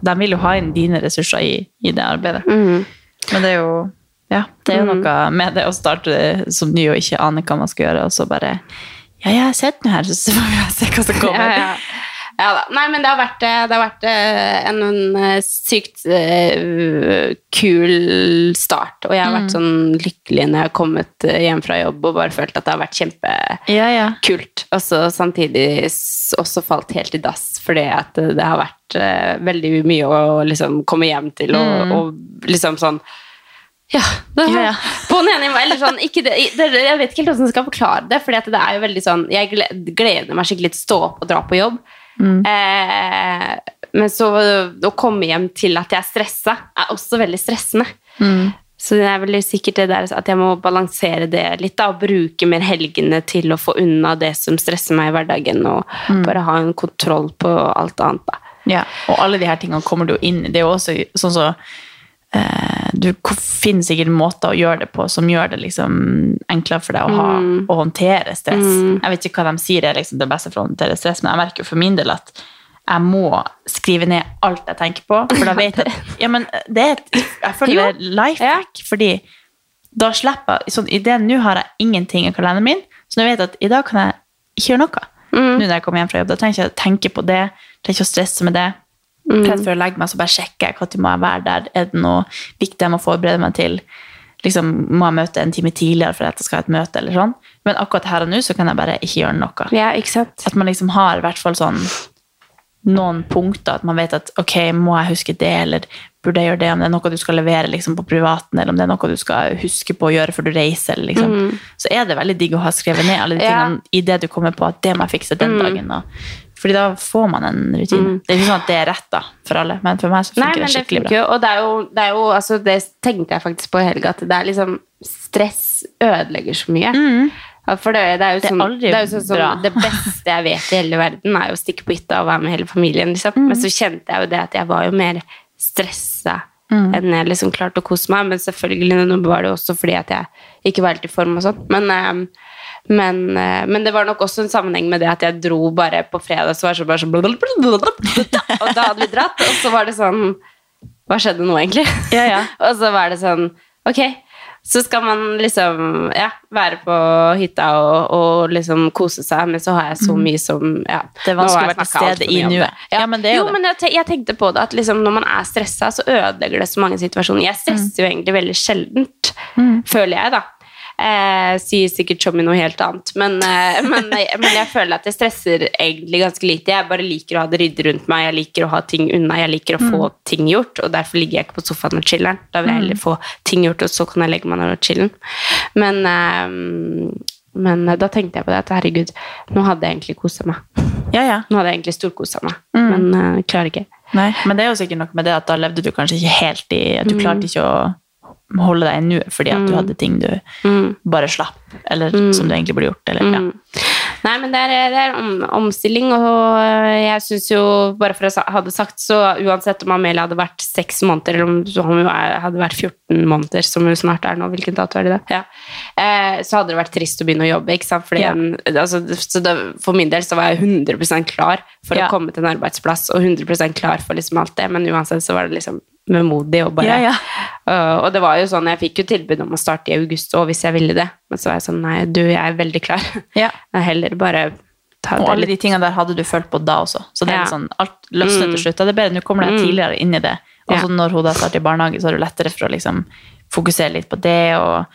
S4: de vil jo ha inn dine ressurser i, i det arbeidet.
S3: Mm.
S4: Men det er jo ja, det er jo noe med det å starte som ny og ikke ane hva man skal gjøre, og så bare Ja, jeg har sett noe her, så får vi se hva som kommer. <laughs>
S3: Ja, ja. Ja da. Nei, men det har vært, eh, det har vært eh, en, en eh, sykt uh, kul start. Og jeg har vært
S4: Mm.
S3: sånn lykkelig når jeg har kommet hjem fra jobb og bare følt at det har vært kjempekult. Og så samtidig også falt helt i dass, fordi at det det har vært uh, veldig mye å liksom komme hjem til, og,
S4: Mm.
S3: og liksom sånn ja,
S4: Ja, ja. <laughs>
S3: På den ene eller sånn, det, Jeg vet ikke helt hvordan jeg skal forklare det. At det er jo veldig sånn Jeg gleder meg skikkelig til å stå opp og dra på jobb.
S4: Mm.
S3: Eh, men så å komme hjem til at jeg er stressa, er også veldig stressende.
S4: Mm.
S3: Så det er veldig sikkert det der at jeg må balansere det litt, da, og bruke mer helgene til å få unna det som stresser meg i hverdagen, og
S4: Mm.
S3: bare ha en kontroll på alt annet. da.
S4: Ja, og alle de her tingene kommer du inn. Det er jo også sånn så eh, Du ko- finner sikkert måter å gjøre det på som gjør det liksom enklere for deg å, ha,
S3: Mm.
S4: å håndtere stress.
S3: Mm.
S4: Jeg vet ikke hva de sier er liksom det beste for å håndtere stress, men jeg merker jo for min del at jeg må skrive ned alt jeg tenker på, for da <laughs> vet jeg ja, men det er et, Jeg føler det er life hack, fordi da slipper jeg sånn, I det nå har jeg ingenting i kalenderen min, så nå vet jeg at i dag kan jeg ikke gjøre noe.
S3: Mm.
S4: Nå når jeg kommer hjem fra jobb, da trenger jeg ikke å tenke på det, trenger ikke å stresse med det.
S3: Mm.
S4: Rett før jeg legger meg, så bare sjekker jeg når må jeg være der. Er det noe viktig jeg må forberede meg til? Liksom, må jeg møte en time tidligere for at jeg skal ha et møte? eller sånn? Men akkurat her og nå så kan jeg bare ikke gjøre noe.
S3: Ja?
S4: At man liksom har i hvert fall sånn noen punkter, at man vet at ok, må jeg huske det, eller burde jeg gjøre det, om det er noe du skal levere liksom, på privaten, eller om det er noe du skal huske på å gjøre før du reiser, liksom.
S3: Mm.
S4: så er det veldig digg å ha skrevet ned alle de
S3: Ja.
S4: i det du kommer på at det må jeg fikse den
S3: Mm.
S4: dagen. Og, fordi da får man en rutine. Det er ikke sånn at det er rett da, for alle, men for meg så funker
S3: Nei,
S4: det
S3: det
S4: skikkelig
S3: funker
S4: bra.
S3: og det jo, det jo altså, Det tenkte jeg faktisk på i helga, at det er liksom Stress ødelegger så mye. Mm. for det, det er jo
S4: Mm. Det
S3: sånn, det, er jo sånn
S4: sånn
S3: det beste jeg vet i hele verden, er jo å stikke på hytta og være med hele familien. Liksom.
S4: Mm.
S3: Men så kjente jeg jo det at jeg var jo mer stressa
S4: Mm.
S3: enn jeg liksom klarte å kose meg. Men selvfølgelig nå var det også fordi at jeg ikke var helt i form og sånn. Men, eh, men, eh, men det var nok også en sammenheng med det at jeg dro bare på fredag, så var det så bare sånn Og da hadde vi dratt, og så var det sånn Hva skjedde nå, egentlig?
S4: Ja, ja. <laughs>
S3: og så var det sånn Ok. Så skal man liksom ja, være på hytta og, og liksom kose seg, men så har jeg så mye som ja,
S4: Mm. Det er vanskelig å være til stede i nuet.
S3: det.
S4: Ja, men det er jo
S3: jo,
S4: det.
S3: men jeg, jeg tenkte på det at liksom, når man er stressa, så ødelegger det så mange situasjoner. Jeg stresser jo egentlig veldig sjeldent, føler jeg, da. Eh, sier sikkert Tommy noe helt annet, men, eh, men, <laughs> men jeg føler at jeg stresser egentlig ganske lite. Jeg bare liker å ha det ryddig rundt meg, jeg liker å ha ting unna, jeg liker å få ting gjort, og derfor ligger jeg ikke på sofaen og chiller'n. Da vil jeg heller få ting gjort, og så kan jeg legge meg ned og chillen. Men, eh, men da tenkte jeg på det at herregud, nå hadde jeg egentlig kosa meg.
S4: Ja, ja.
S3: Nå hadde jeg egentlig storkosa meg, men eh, klarer ikke.
S4: Nei, men det er jo sikkert noe med det at da levde du kanskje ikke helt i Du klarte ikke å holde deg i nuet fordi at du hadde ting du bare slapp, eller som du egentlig burde gjort. Eller, ja.
S3: Nei, men det er, det er om, omstilling, og jeg syns jo, bare for å ha det sagt, så uansett om Amelia hadde vært seks måneder, eller om hun er- hadde vært 14 måneder, som hun snart er nå, hvilken dato er det da? Ja. Eh, så hadde det vært trist å begynne å jobbe, ikke sant? Fordi
S4: Ja.
S3: en- altså, så det, for min del så var jeg 100 klar for
S4: Ja.
S3: å komme til en arbeidsplass, og 100 klar for liksom alt det, men uansett så var det liksom vemodig og bare
S4: Ja, ja.
S3: Uh, og det var jo sånn, jeg fikk jo tilbud om å starte i august òg, hvis jeg ville det. Men så var jeg sånn, nei, du, jeg er veldig klar.
S4: Ja. <laughs>
S3: Heller bare ta
S4: Og
S3: det
S4: alle
S3: litt
S4: de tingene der hadde du følt på da også. Så det er litt sånn, alt løsner til slutt. Det er bedre, nå kommer du deg tidligere inn i det. Og så når hun da starter i barnehage, så er det lettere for å liksom fokusere litt på det, og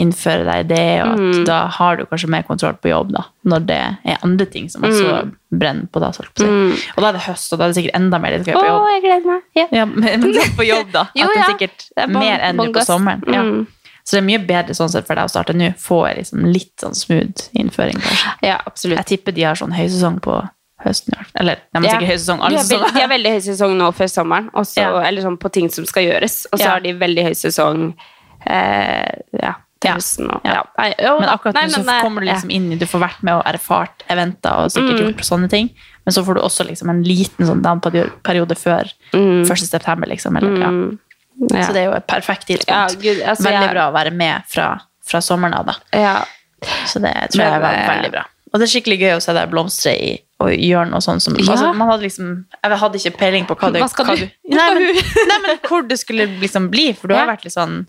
S4: innføre deg det, og at da har du kanskje mer kontroll på jobb da, når det er andre ting som også brenner på da, på å. Og da er det høst, og da er det sikkert enda mer litt gøy på jobb.
S3: jeg gleder meg! Ja.
S4: Ja, men men på jobb da, <laughs>
S3: Jo,
S4: at det er sikkert
S3: er
S4: mer enn nå på sommeren. Ja.
S3: Mm.
S4: Så det er mye bedre sånn sett for deg å starte nå, få liksom litt sånn smooth innføring kanskje.
S3: ja, absolutt.
S4: Jeg tipper de har sånn høysesong på høsten. Eller, de har
S3: Ja.
S4: sikkert høysesong alle
S3: sesonger. de har veldig høysesong nå før sommeren, også,
S4: Ja.
S3: eller sånn på ting som skal gjøres. Og så
S4: Ja.
S3: har de veldig høysesong eh, ja, til
S4: Ja.
S3: høsten. Og,
S4: Ja.
S3: ja.
S4: Men akkurat nå så
S3: eh,
S4: kommer du liksom inn i Du får vært med og erfart eventer og sikkert
S3: Mm.
S4: gjort sånne ting. Men så får du også liksom en liten sånn down-periode før 1. september, liksom. Eller, ja.
S3: Mm. Ja.
S4: Så det er jo et perfekt tidspunkt.
S3: Ja, Gud, altså,
S4: veldig bra å være med fra, fra sommeren av, da.
S3: Ja.
S4: Så det tror jeg var
S3: eh,
S4: veldig bra. Og det er skikkelig gøy å se deg blomstre i og gjøre noe sånt som
S3: Ja.
S4: altså, Man hadde liksom Jeg hadde ikke peiling på hva det
S3: Hva skal
S4: hva
S3: du?
S4: Nei, men, nei, men hvor det skulle liksom bli. For du har vært litt sånn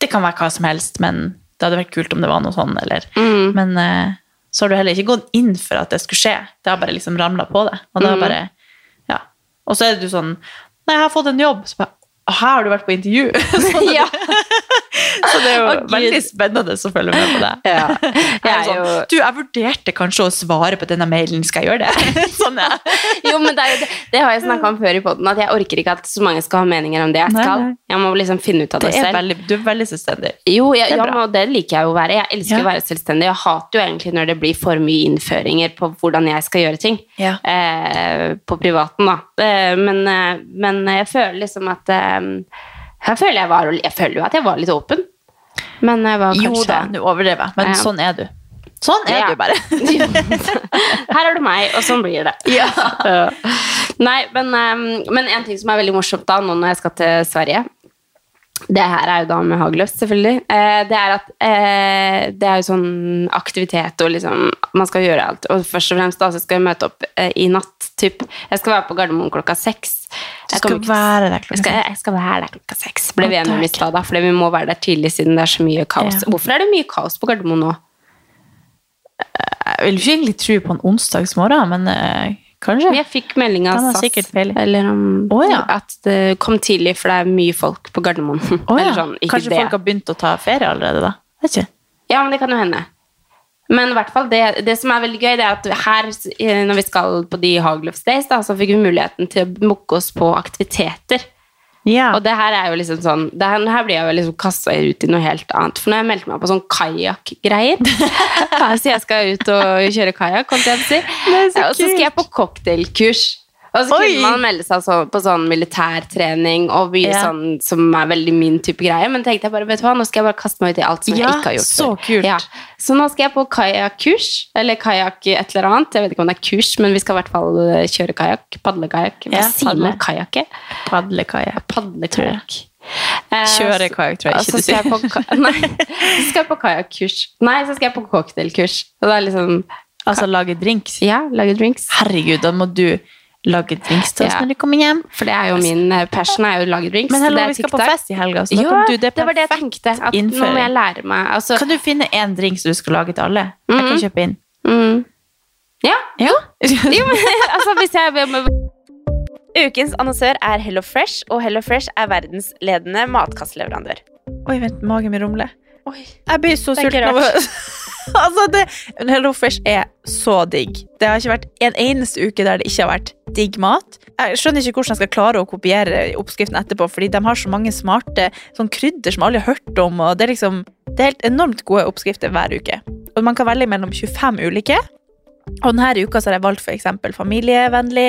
S4: Det kan være hva som helst, men det hadde vært kult om det var noe sånn, eller
S3: Mm.
S4: Men uh, så har du heller ikke gått inn for at det skulle skje. Det har bare liksom ramla på det. Og, det har
S3: Mm.
S4: bare, ja. og så er du sånn Nei, jeg har fått en jobb. Så bare «Å, her har du vært på intervju! <laughs> så,
S3: Ja. <laughs>
S4: så det er jo
S3: oh,
S4: veldig spennende å følge med på det.
S3: Ja. <laughs>
S4: Jeg
S3: Jeg
S4: sånn,
S3: jo-
S4: du, jeg vurderte kanskje å svare på denne mailen, skal jeg gjøre det? sånn ja.
S3: Jo, men det, jo det, det har jeg snakka om før i poden, at jeg orker ikke at så mange skal ha meninger om det jeg skal.
S4: nei.
S3: Jeg må liksom finne ut av det,
S4: Det
S3: selv.
S4: veldig, du er veldig selvstendig.
S3: Jo, jeg,
S4: Det
S3: ja, det liker jeg jo å være. Jeg elsker
S4: Ja.
S3: å være selvstendig. Jeg hater jo egentlig når det blir for mye innføringer på hvordan jeg skal gjøre ting.
S4: Ja.
S3: Eh, på privaten, da. Eh, men, eh, men jeg føler liksom at eh, jeg, føler jeg, var, jeg føler jo at jeg var litt åpen. Men jeg var
S4: Jo
S3: kanskje
S4: da, nå overdrev jeg, men
S3: Ja.
S4: sånn er du. Sånn er
S3: Ja.
S4: du bare. <laughs>
S3: Her er du meg, og sånn blir det.
S4: Ja. <laughs>
S3: Nei, men, um, men en ting som er veldig morsomt da, nå når jeg skal til Sverige Det her er jo da med Hagløs, selvfølgelig. Eh, det er at eh, det er jo sånn aktivitet og liksom Man skal gjøre alt. Og først og fremst da så skal jeg møte opp eh, i natt. Typ. Jeg skal være på Gardermoen klokka seks.
S4: Du skal
S3: ikke-
S4: være der klokka
S3: jeg skal, jeg skal være der klokka seks. Ble vi enige om i stad, da, fordi vi må være der tidlig siden det er så mye kaos.
S4: Ja.
S3: Hvorfor er det mye kaos på Gardermoen nå?
S4: Jeg vil ikke egentlig tro på en onsdagsmorgen, men eh, kanskje.
S3: Men jeg fikk melding av SAS eller om
S4: oh, ja.
S3: at det kom tidlig, for det er mye folk på Gardermoen.
S4: Oh, <laughs> ja.
S3: Eller sånn,
S4: Kanskje
S3: det.
S4: folk har begynt å ta ferie allerede, da? Vet ikke.
S3: Ja, men det kan jo hende. Men i hvert fall det, det som er veldig gøy, det er at her, eh, når vi skal på de Haglöfs Days, da, så fikk vi muligheten til å booke oss på aktiviteter.
S4: Ja.
S3: Og det her er jo liksom sånn det her, her blir jeg jo liksom kasta ut i noe helt annet. For nå har jeg meldt meg på sånn kajakkgreier <laughs> Så jeg skal ut og kjøre kajakk, holdt jeg på å si. Og så skal jeg på cocktailkurs. Og så
S4: Oi!
S3: kunne man melde seg så, på sånn militærtrening og mye
S4: Ja.
S3: sånn som er veldig min type greie. Men tenkte jeg bare, vet du hva, nå skal jeg bare kaste meg ut i alt som
S4: Ja,
S3: jeg ikke har gjort
S4: så
S3: før.
S4: kult.
S3: Ja. Så nå skal jeg på kajakkurs, eller kajakk et eller annet. Jeg vet ikke om det er kurs, men vi skal i hvert fall eh, kjøre kajakk. Padlekajakk. Hva
S4: Ja,
S3: sier
S4: padle.
S3: man kajakke?
S4: Padlekajakk.
S3: Padlekajakk. Eh,
S4: Kjøre kajakk, tror jeg ikke du
S3: skal jeg
S4: sier.
S3: på ka- <laughs> Nei, så skal jeg på kajakkurs. Nei, så skal jeg på cocktailkurs. Og det er liksom
S4: Altså lage drinks.
S3: Ja, lage drinks.
S4: Herregud, da må du lage drinks til oss
S3: Ja.
S4: når de kommer hjem.
S3: For det er jo min eh, passion, er jo å lage drinks.
S4: Men hello,
S3: det er
S4: vi skal på fest i helga, så da
S3: Ja,
S4: kan du, det
S3: det var det jeg tenkte. At nå må jeg lære meg altså,
S4: Kan du finne én drink som du skal lage til alle? Jeg kan kjøpe inn.
S3: mm. Ja.
S4: Ja.
S3: Jo, men <laughs> altså, hvis jeg
S5: Ukens annonsør er Hello Fresh, og Hello Fresh er verdensledende matkastleverandør.
S4: Oi, vent, magen min rumler. Jeg blir så sulten av <laughs> Altså, det Hello Fresh er så digg. Det har ikke vært en eneste uke der det ikke har vært digg mat. Jeg skjønner ikke hvordan jeg skal klare å kopiere oppskriften etterpå, fordi de har så mange smarte sånn krydder som alle har hørt om, og det er liksom Det er helt enormt gode oppskrifter hver uke. Og man kan velge mellom 25 ulike. Og denne uka har jeg valgt eksempel familievennlig,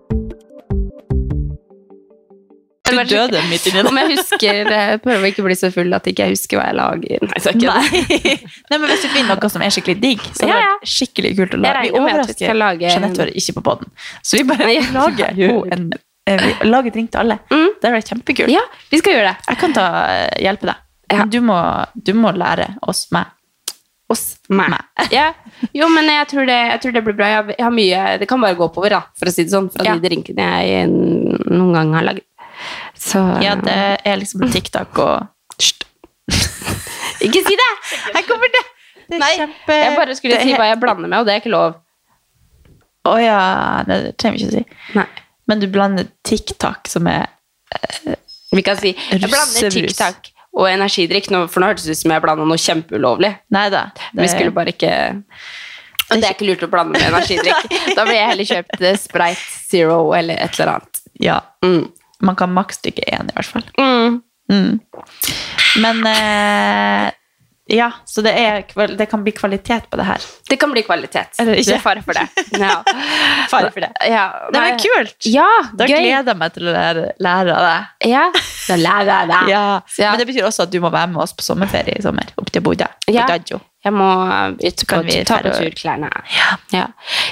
S4: Du døde midt inni
S3: Om jeg husker eh, Prøver å ikke bli så full at ikke jeg husker hva jeg lager. Nei, så ikke.
S4: Nei. <laughs> Nei, men hvis du finner noe som er skikkelig digg, så hadde det
S3: Ja,
S4: vært skikkelig kult å lage. Vi overrasker
S3: lage-
S4: Jeanette var ikke på poden, så vi bare <laughs>
S3: Nei,
S4: lager
S3: gjør
S4: en eh, vi lager drink til alle.
S3: Mm.
S4: Det hadde vært kjempekult.
S3: Ja, vi skal gjøre det.
S4: Jeg kan ta, eh, hjelpe deg.
S3: Ja.
S4: Du, må, du må lære oss meg.
S3: Oss. Meg. <laughs> Ja. Jo, men jeg tror, det, jeg tror det blir bra. Jeg har, mye Det kan bare gå oppover, da, for å si det sånn, fra
S4: Ja.
S3: de drinkene jeg noen gang har laget. Så
S4: Ja, det er liksom TikTok og Hysj. <laughs>
S3: Ikke si det!
S4: Her kommer det! Det
S3: Nei,
S4: kjempe...
S3: Jeg bare skulle si hva jeg blander med, og det er ikke lov.
S4: Å ja, det trenger vi ikke å si.
S3: Nei.
S4: Men du blander TikTok, som er
S3: Vi kan si Jeg blander. TikTok og energidrikk, for nå hørtes det ut som jeg blanda noe kjempeulovlig.
S4: Neida.
S3: Vi skulle bare ikke Og det er ikke lurt å blande med energidrikk. <laughs> Da ville jeg heller kjøpt eh, Sprite Zero eller et eller annet.
S4: Ja.
S3: Mm.
S4: Man kan maks drikke én, i hvert fall.
S3: Mm.
S4: Mm. Men eh, Ja, så det, er, det kan bli kvalitet på det her.
S3: Det kan bli kvalitet.
S4: Eller ikke.
S3: Fare for det. <laughs> No.
S4: Fare for det.
S3: Ja,
S4: Det var kult!
S3: Ja,
S4: Da
S3: gøy.
S4: gleder jeg meg til å lære, lære av deg.
S3: Ja, da lærer jeg deg.
S4: Ja.
S3: Ja.
S4: Men det betyr også at du må være med oss på sommerferie i sommer. Opp til Bodø.
S3: Ja.
S4: Bodø.
S3: Jeg må ut på, ta på
S4: turklærne.
S3: tur.
S4: Ja.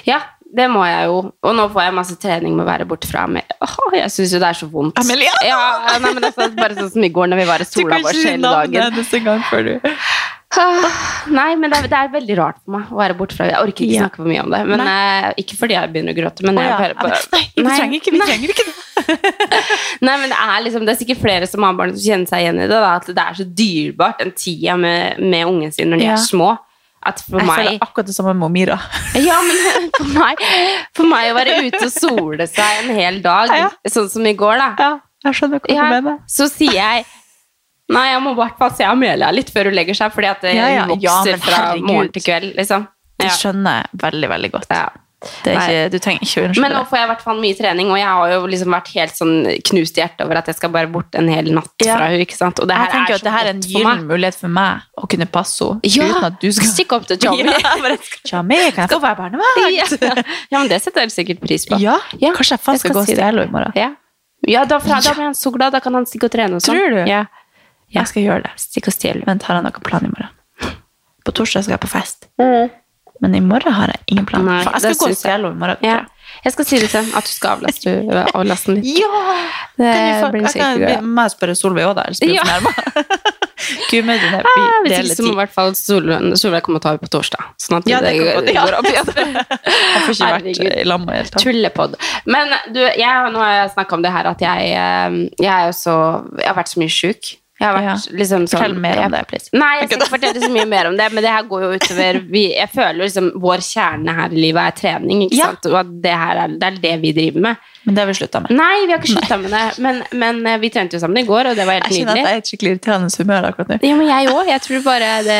S3: Ja. Det må jeg jo. Og nå får jeg masse trening med å være borte fra Amelie. Åh, jeg syns jo det er så vondt.
S4: Amelia!
S3: Ja, nei, men det er sånn- bare sånn som i går når vi var i sola vår hele dagen.
S4: Du kan gang før du
S3: Nei, men det er, det er veldig rart for meg å være borte fra Jeg orker ikke
S4: Ja.
S3: snakke for mye om det. Men, eh, ikke fordi jeg begynner å gråte, men jeg bare, bare
S4: Nei, vi
S3: Nei,
S4: trenger ikke, vi
S3: nei.
S4: trenger ikke det. <laughs> <laughs>
S3: Nei, men det er liksom Det er sikkert flere som har barn som kjenner seg igjen i det. Da, at det er så dyrebart, den tida med, med ungen sin når de
S4: Ja.
S3: er små. At for
S4: Jeg
S3: meg
S4: føler akkurat det samme med Mira. <laughs>
S3: Ja, men for meg, for meg å være ute og sole seg en hel dag,
S4: Ja.
S3: sånn som i går, da,
S4: Ja, jeg skjønner hva
S3: ja,
S4: du mener.
S3: så sier jeg Nei, jeg må i hvert fall se Amelia litt før hun legger seg, fordi at det
S4: Ja, ja.
S3: vokser
S4: Ja,
S3: fra morgen til kveld, liksom.
S4: Det skjønner jeg veldig, veldig godt.
S3: Ja.
S4: Det ikke, du trenger ikke å unnskylde
S3: Men nå får jeg i hvert fall mye trening, og jeg har jo liksom vært helt sånn knust i hjertet over at jeg skal bare bort en hel natt
S4: Ja.
S3: fra henne, ikke sant? Og det
S4: Jeg
S3: her
S4: tenker
S3: er
S4: at det her er en gyllen mulighet for meg å kunne passe henne
S3: Ja,
S4: uten at du skal
S3: Stikk opp til Tommy. <laughs>
S4: Ja, kan jeg få være barnevakt?
S3: ja. ja, men det setter jeg sikkert pris på.
S4: Ja,
S3: Ja,
S4: kanskje jeg
S3: jeg skal
S4: skal gå og
S3: si
S4: stjele henne i morgen.
S3: Ja, ja da, fra, da blir han så glad, da kan han stikke og trene og sånn.
S4: Tror du?
S3: Ja.
S4: Jeg skal gjøre det.
S3: Stikke og stjele.
S4: Vent, har jeg noen plan i morgen? På torsdag skal jeg på fest. Men i morgen har jeg ingen plan.
S3: Nei,
S4: jeg skal gå og stjele i morgen.
S3: Ja.
S4: jeg.
S3: Skal si det til at du skal avlaste, <laughs> avlaste den litt.
S4: Ja!
S3: Det
S4: Kan
S3: blir sikkert
S4: vi må jeg spørre Solveig òg, da. Ellers blir
S3: Ja.
S4: jeg fornærma. <laughs> Gudmødrene
S3: Ah,
S4: blir
S3: Hvis ikke så må i hvert fall Solveig Solveig komme og ta over på torsdag. Sånn at
S4: Ja, det
S3: det, det går opp igjen. <laughs>
S4: jeg får ikke vært i lag med det tatt.
S3: Tullepod. Men du, jeg, nå har jeg snakka om det her at jeg, eh, jeg så Jeg har vært så mye sjuk. Jeg har vært
S4: Ja.
S3: liksom sånn
S4: Fortell mer om det, please.
S3: Nei, jeg skal ikke fortelle så mye mer om det, men det her går jo utover <laughs> vi, Jeg føler liksom vår kjerne her i livet er trening, ikke
S4: Ja.
S3: sant? Og at det her er, det er det vi driver med.
S4: Men det har vi slutta med.
S3: Nei, vi har ikke slutta med det, men, men eh, vi trente jo sammen i går, og det var helt nydelig.
S4: Jeg kjenner at jeg er et skikkelig irriterende humør akkurat nå.
S3: Ja, men jeg òg. Jeg tror bare det,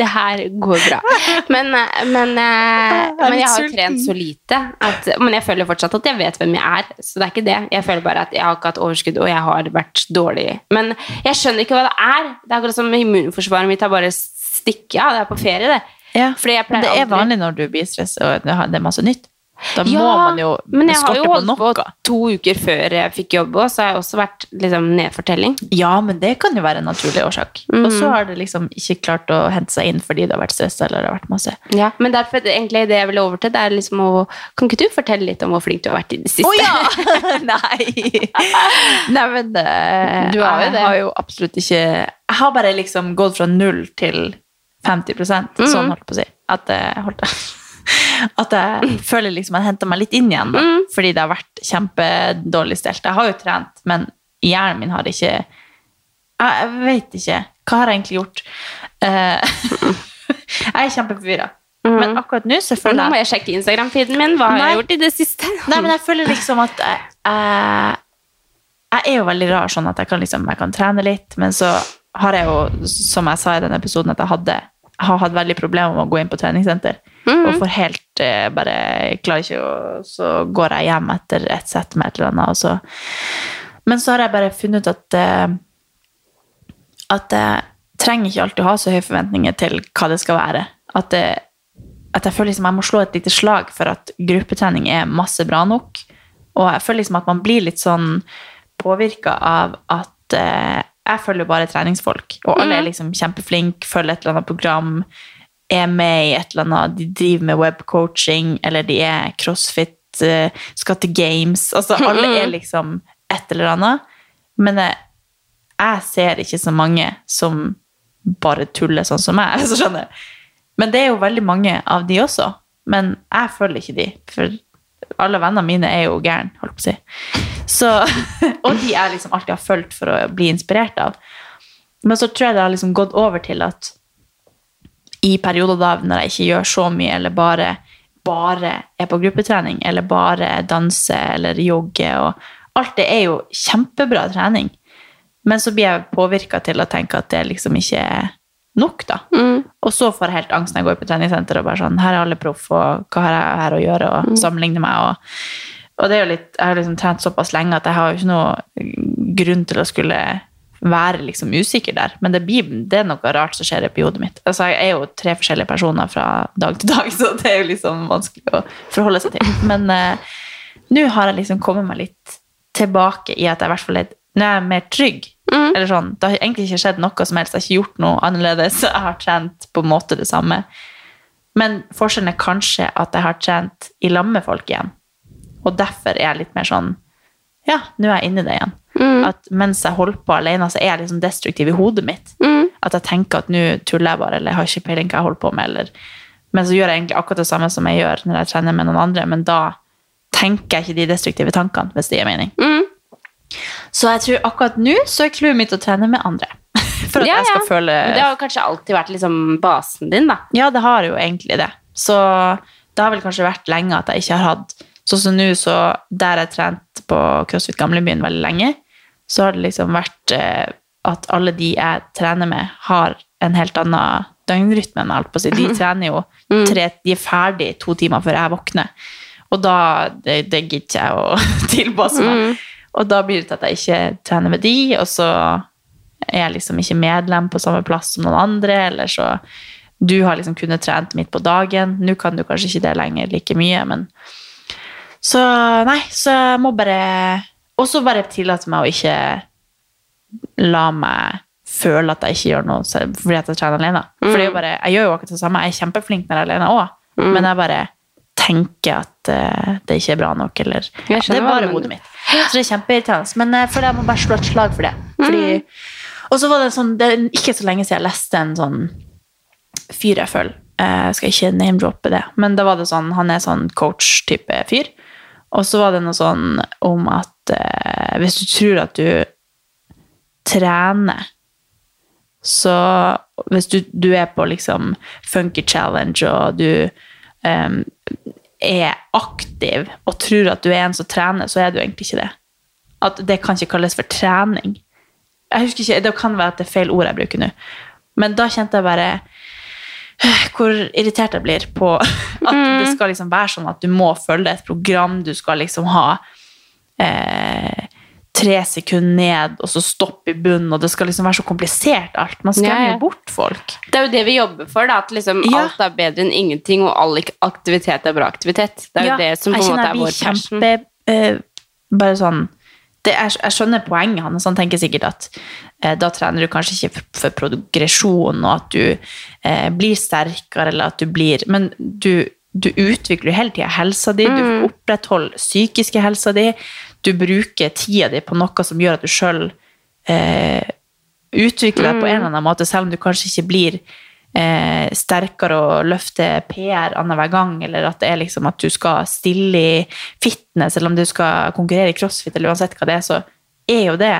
S3: det her går bra. Men, men, eh, men jeg har trent så lite. At, men jeg føler fortsatt at jeg vet hvem jeg er. Så det er ikke det. Jeg føler bare at jeg har ikke hatt overskudd, og jeg har vært dårlig. Men jeg skjønner ikke hva det er. Det er akkurat som immunforsvaret mitt har bare stikket av. Det er på ferie, det.
S4: Ja, det er
S3: aldri-
S4: vanlig når du blir stressa og det er masse nytt. Da må
S3: Ja,
S4: man jo
S3: men jeg har jo
S4: på
S3: holdt
S4: noe.
S3: på to uker før jeg fikk jobb òg, så har jeg også vært liksom, nedfortelling.
S4: Ja, men det kan jo være en naturlig årsak.
S3: Mm.
S4: Og så har det liksom ikke klart å hente seg inn fordi det har vært stressa eller det har vært masse.
S3: Ja, men derfor egentlig det jeg vil over til, det er liksom å Kan ikke du fortelle litt om hvor flink du har vært i det siste?
S4: Å ja! <laughs> Nei! Nei, men eh,
S3: Du har jo
S4: jeg har jo absolutt ikke Jeg har bare liksom gått fra null til 50%
S3: Mhm.
S4: sånn holdt på å si. At jeg holdt <laughs> At jeg føler liksom jeg henter meg litt inn igjen, da.
S3: mm.
S4: Fordi det har vært kjempedårlig stelt. Jeg har jo trent, men hjernen min har ikke Jeg, vet ikke. Hva har jeg egentlig gjort? Uh, <laughs> jeg er kjempeforvirra. Men akkurat nå så føler jeg Nå
S3: må jeg sjekke Instagram-feeden min. Hva har
S4: Nei.
S3: jeg gjort i det siste?
S4: Nei, men jeg føler liksom at jeg, jeg, jeg er jo veldig rar sånn at jeg kan, liksom, jeg kan trene litt, men så har jeg jo, som jeg sa i den episoden, at jeg hadde har hatt veldig problemer med å gå inn på treningssenter. Og får helt eh, bare klarer ikke å Så går jeg hjem etter et sett med et eller annet, så Men så har jeg bare funnet ut at eh, at jeg trenger ikke alltid å ha så høye forventninger til hva det skal være. At, det, at jeg føler liksom jeg må slå et lite slag for at gruppetrening er masse bra nok. Og jeg føler liksom at man blir litt sånn påvirka av at eh, jeg følger bare treningsfolk. Og alle er liksom kjempeflinke, følger et eller annet program, er med i et eller annet, de driver med webcoaching, eller de er crossfit, eh, skal til games. Altså alle er liksom et eller annet. Men jeg, jeg ser ikke så mange som bare tuller sånn som meg. hvis du skjønner. Men det er jo veldig mange av de også. Men jeg følger ikke de. For alle vennene mine er jo gærne, holdt på å si. Så, <laughs> og de jeg liksom alltid har fulgt for å bli inspirert av. Men så tror jeg det har liksom gått over til at i perioder da når jeg ikke gjør så mye, eller bare, bare er på gruppetrening, eller bare danser eller jogger, og alt det er jo kjempebra trening. Men så blir jeg påvirka til å tenke at det liksom ikke er nok, da. Og så får jeg helt angst når jeg går på treningssenter og bare sånn Her er alle proff, og hva har jeg her å gjøre? Og sammenligne meg. Og, og det er jo litt Jeg har liksom trent såpass lenge at jeg har jo ikke noe grunn til å skulle være liksom usikker der. Men det, blir, det er noe rart som skjer i hodet mitt. Altså, jeg er jo tre forskjellige personer fra dag til dag, <laughs> så det er jo liksom vanskelig å forholde seg til. Men eh, nå har jeg liksom kommet meg litt tilbake i at jeg i hvert fall er nå er jeg mer trygg. Eller sånn, Det har egentlig ikke skjedd noe som helst. Jeg har ikke gjort noe annerledes. <laughs> Jeg har trent på en måte det samme. Men forskjellen er kanskje at jeg har trent i lag med folk igjen. Og derfor er jeg litt mer sånn Ja, nå er jeg inne i det igjen. At mens jeg holder på alene, så er jeg liksom destruktiv i hodet mitt. At jeg tenker at nå tuller jeg bare, eller jeg har ikke peiling hva jeg holder på med. Eller, men så gjør jeg egentlig akkurat det samme som jeg gjør når jeg trener med noen andre, men da tenker jeg ikke de destruktive tankene, hvis det gir mening. Så jeg tror akkurat nå så er clouet mitt å trene med andre. <laughs> For at
S3: Ja,
S4: jeg skal
S3: ja.
S4: føle
S3: Det har kanskje alltid vært liksom basen din, da.
S4: Ja, det har jo egentlig det. Så det har vel kanskje vært lenge at jeg ikke har hatt Sånn som nå, så der jeg trente på CrossFit Gamlebyen veldig lenge, så har det liksom vært eh, at alle de jeg trener med, har en helt annen døgnrytme enn alt på seg. De trener jo tre, de er ferdig to timer før jeg våkner. Og da det, det gidder jeg å <laughs> tilpasse meg. Og da blir det til at jeg ikke trener med de, og så er jeg liksom ikke medlem på samme plass som noen andre, eller så Du har liksom kunnet trent midt på dagen. Nå kan du kanskje ikke det lenger like mye, men Så nei, så jeg må bare også bare tillate meg å ikke la meg føle at jeg ikke gjør noe fordi at jeg trener alene. For er jo bare, jeg gjør jo akkurat det samme. Jeg er kjempeflink når jeg er alene òg, men jeg bare tenker at uh, det ikke er bra nok, eller
S3: ja,
S4: Det er bare hodet mitt. Så det er kjempeirriterende. Men jeg føler jeg må bare slå et slag for det. Fordi, Og så var det sånn, det er ikke så lenge siden jeg leste en sånn fyr jeg følger. Eh, Jeg skal ikke name-droppe det, men da var det sånn, han er sånn coach-type fyr. Og så var det noe sånn om at eh, hvis du tror at du trener så hvis du, du er på liksom Funky Challenge, og du em, er aktiv og tror at du er en som trener, så er du egentlig ikke det. At det kan ikke kalles for trening. Jeg husker ikke, Det kan være at det er feil ord jeg bruker nå. Men da kjente jeg bare øh, hvor irritert jeg blir på <laughs> at det skal liksom være sånn at du må følge et program, du skal liksom ha eh, tre sekunder ned, og så stopp i bunnen, og det skal liksom være så komplisert alt. Man skremmer
S3: Ja, ja.
S4: bort folk.
S3: Det er jo det vi jobber for, da, at liksom
S4: Ja.
S3: alt er bedre enn ingenting, og all aktivitet er bra aktivitet. Det er jo det som på en måte er vår passion.
S4: kjempe, uh, bare sånn det er, Jeg skjønner poenget hans. Han tenker sikkert at eh, da trener du kanskje ikke for, for progresjon, og at du eh, blir sterkere, eller at du blir Men du, du utvikler jo hele tida helsa di, du opprettholder psykiske helsa di, du bruker tida di på noe som gjør at du sjøl eh, utvikler deg på en eller annen måte, selv om du kanskje ikke blir eh, sterkere og løfter PR annenhver gang, eller at det er liksom at du skal stille i fitness, eller om du skal konkurrere i crossfit, eller uansett hva det er, så er jo det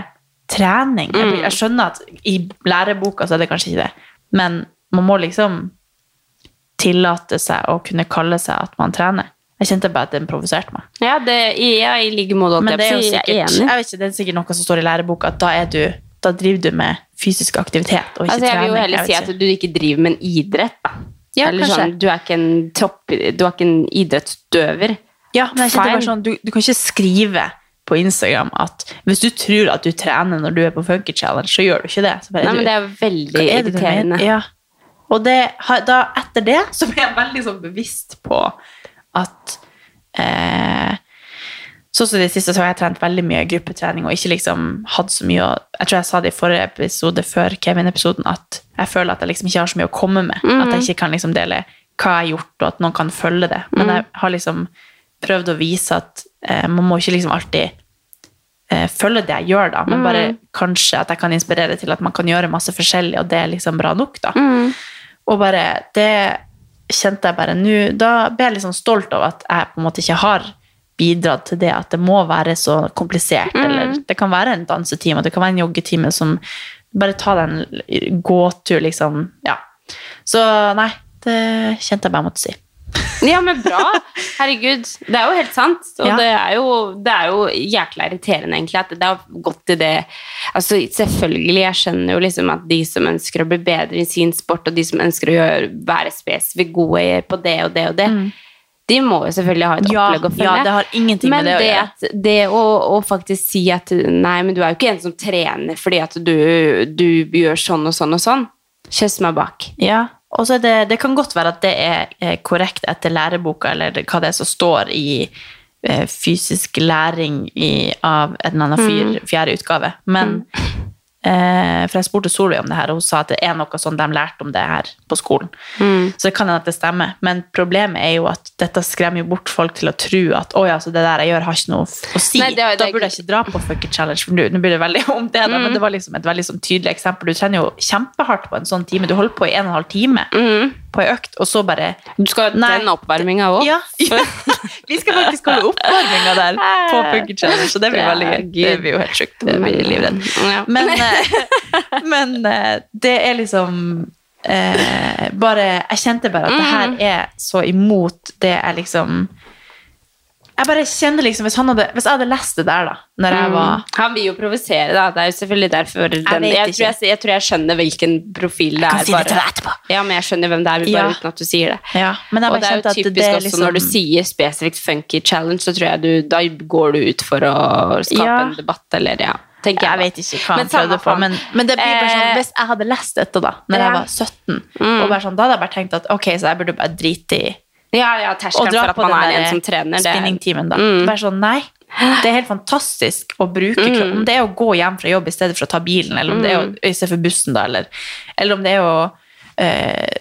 S4: trening. Jeg, jeg skjønner at i læreboka så er det kanskje ikke det, men man må liksom tillate seg å kunne kalle seg at man trener. Jeg kjente bare at den provoserte meg.
S3: Ja, det, ja, i like måte.
S4: Men det er jo sikkert,
S3: Jeg er
S4: jeg vet ikke, det er sikkert noe som står i læreboka, at da, du, da driver du med fysisk aktivitet og ikke
S3: Altså, jeg vil jo heller si at du ikke driver med en idrett, da.
S4: Ja,
S3: Eller
S4: kanskje.
S3: sånn, du er ikke en topp, du er ikke en idrettsutøver.
S4: Ja, men jeg kjente bare sånn, du, du kan ikke skrive på Instagram at hvis du tror at du trener når du er på Funky Challenge, så gjør du ikke det. Så bare,
S3: Nei, men det er veldig
S4: er
S3: irriterende.
S4: Ja. Og det, da, etter det så ble jeg veldig sånn bevisst på at eh, Sånn som det siste så har jeg trent veldig mye gruppetrening og ikke liksom hatt så mye å Jeg tror jeg sa det i forrige episode før Kevin-episoden at jeg føler at jeg liksom ikke har så mye å komme med. At jeg ikke kan liksom dele hva jeg har gjort, og at noen kan følge det. Men jeg har liksom prøvd å vise at eh, man må ikke liksom alltid eh, følge det jeg gjør, da, men bare kanskje at jeg kan inspirere til at man kan gjøre masse forskjellig, og det er liksom bra nok, da. Og bare det kjente jeg bare nå Da ble jeg liksom stolt av at jeg på en måte ikke har bidratt til det at det må være så komplisert. Eller det kan være en dansetime, det kan være en joggetime som Bare ta deg en gåtur, liksom. Ja. Så nei, det kjente jeg bare måtte si.
S3: Ja, men bra. Herregud. Det er jo helt sant. Og
S4: Ja.
S3: det, er jo, det er jo jækla irriterende, egentlig, at det har gått til det Altså, selvfølgelig, jeg skjønner jo liksom at de som ønsker å bli bedre i sin sport, og de som ønsker å gjøre, være spesifikt gode på det og det og det, de må jo selvfølgelig ha et
S4: Mm. Ja,
S3: opplegg å følge.
S4: ja, det har ingenting
S3: men
S4: med det å gjøre.
S3: At det å, å faktisk si at nei, men du er jo ikke en som trener fordi at du, du gjør sånn og sånn og sånn. Kjøss meg bak.
S4: Ja, og så er det, det kan godt være at det er eh, korrekt etter læreboka, eller hva det er som står i eh, fysisk læring i, av en eller annen fyr, fjerde utgave. Men eh, For jeg spurte Solveig om det her, og hun sa at det er noe sånn de lærte om det her på skolen. Så det kan hende at det stemmer. Men problemet er jo at dette skremmer jo bort folk til å tro at å ja, så det der jeg gjør, har ikke noe å si.
S3: Nei, det det, da
S4: burde jeg ikke dra på fucking Challenge, for nå blir det veldig <laughs> om det, da, men det var liksom et veldig sånn tydelig eksempel. Du trener jo kjempehardt på en sånn time. Du holder på i en og en halv time på ei økt, og så bare
S3: Du skal ha den oppvarminga òg.
S4: ja. <laughs> Vi skal faktisk holde oppvarminga der på Funky Challenge, så det blir veldig gøy. Det blir jo helt sjukt. Det blir livredd. Men, eh, <laughs> men eh, det er liksom eh, bare Jeg kjente bare at det her er så imot det jeg liksom Jeg bare kjenner liksom Hvis, han hadde, hvis jeg hadde lest det der, da, når jeg var
S3: Han vil jo provosere, da. Det er jo selvfølgelig derfor den, jeg,
S4: jeg,
S3: tror jeg, jeg tror jeg skjønner hvilken profil det er.
S4: Jeg kan
S3: er.
S4: si det til deg etterpå.
S3: Ja, men jeg skjønner hvem det er, bare
S4: Ja.
S3: uten at du sier det.
S4: Ja, men jeg
S3: Og det er jo typisk
S4: det er
S3: også
S4: liksom
S3: når du sier spesifikt funky challenge, så tror jeg du Da går du ut for å skape
S4: Ja.
S3: en debatt, eller ja.
S4: Jeg
S3: jeg,
S4: vet ikke hva han prøvde på, men, men det blir bare sånn
S3: Eh,
S4: Hvis jeg hadde lest dette da Når
S3: ja.
S4: jeg var 17, og bare sånn, da hadde jeg bare tenkt at ok, så jeg burde bare drite i
S3: Ja, ja, terskelen for at man er en som trener.
S4: Spinningtimen, da.
S3: Mm.
S4: Bare sånn, nei. <gasps> Det er helt fantastisk å bruke kroppen. Om det er å gå hjem fra jobb i stedet for å ta bilen, eller om det er å,
S3: Mm.
S4: i stedet for bussen, da, eller, eller om det er å eh,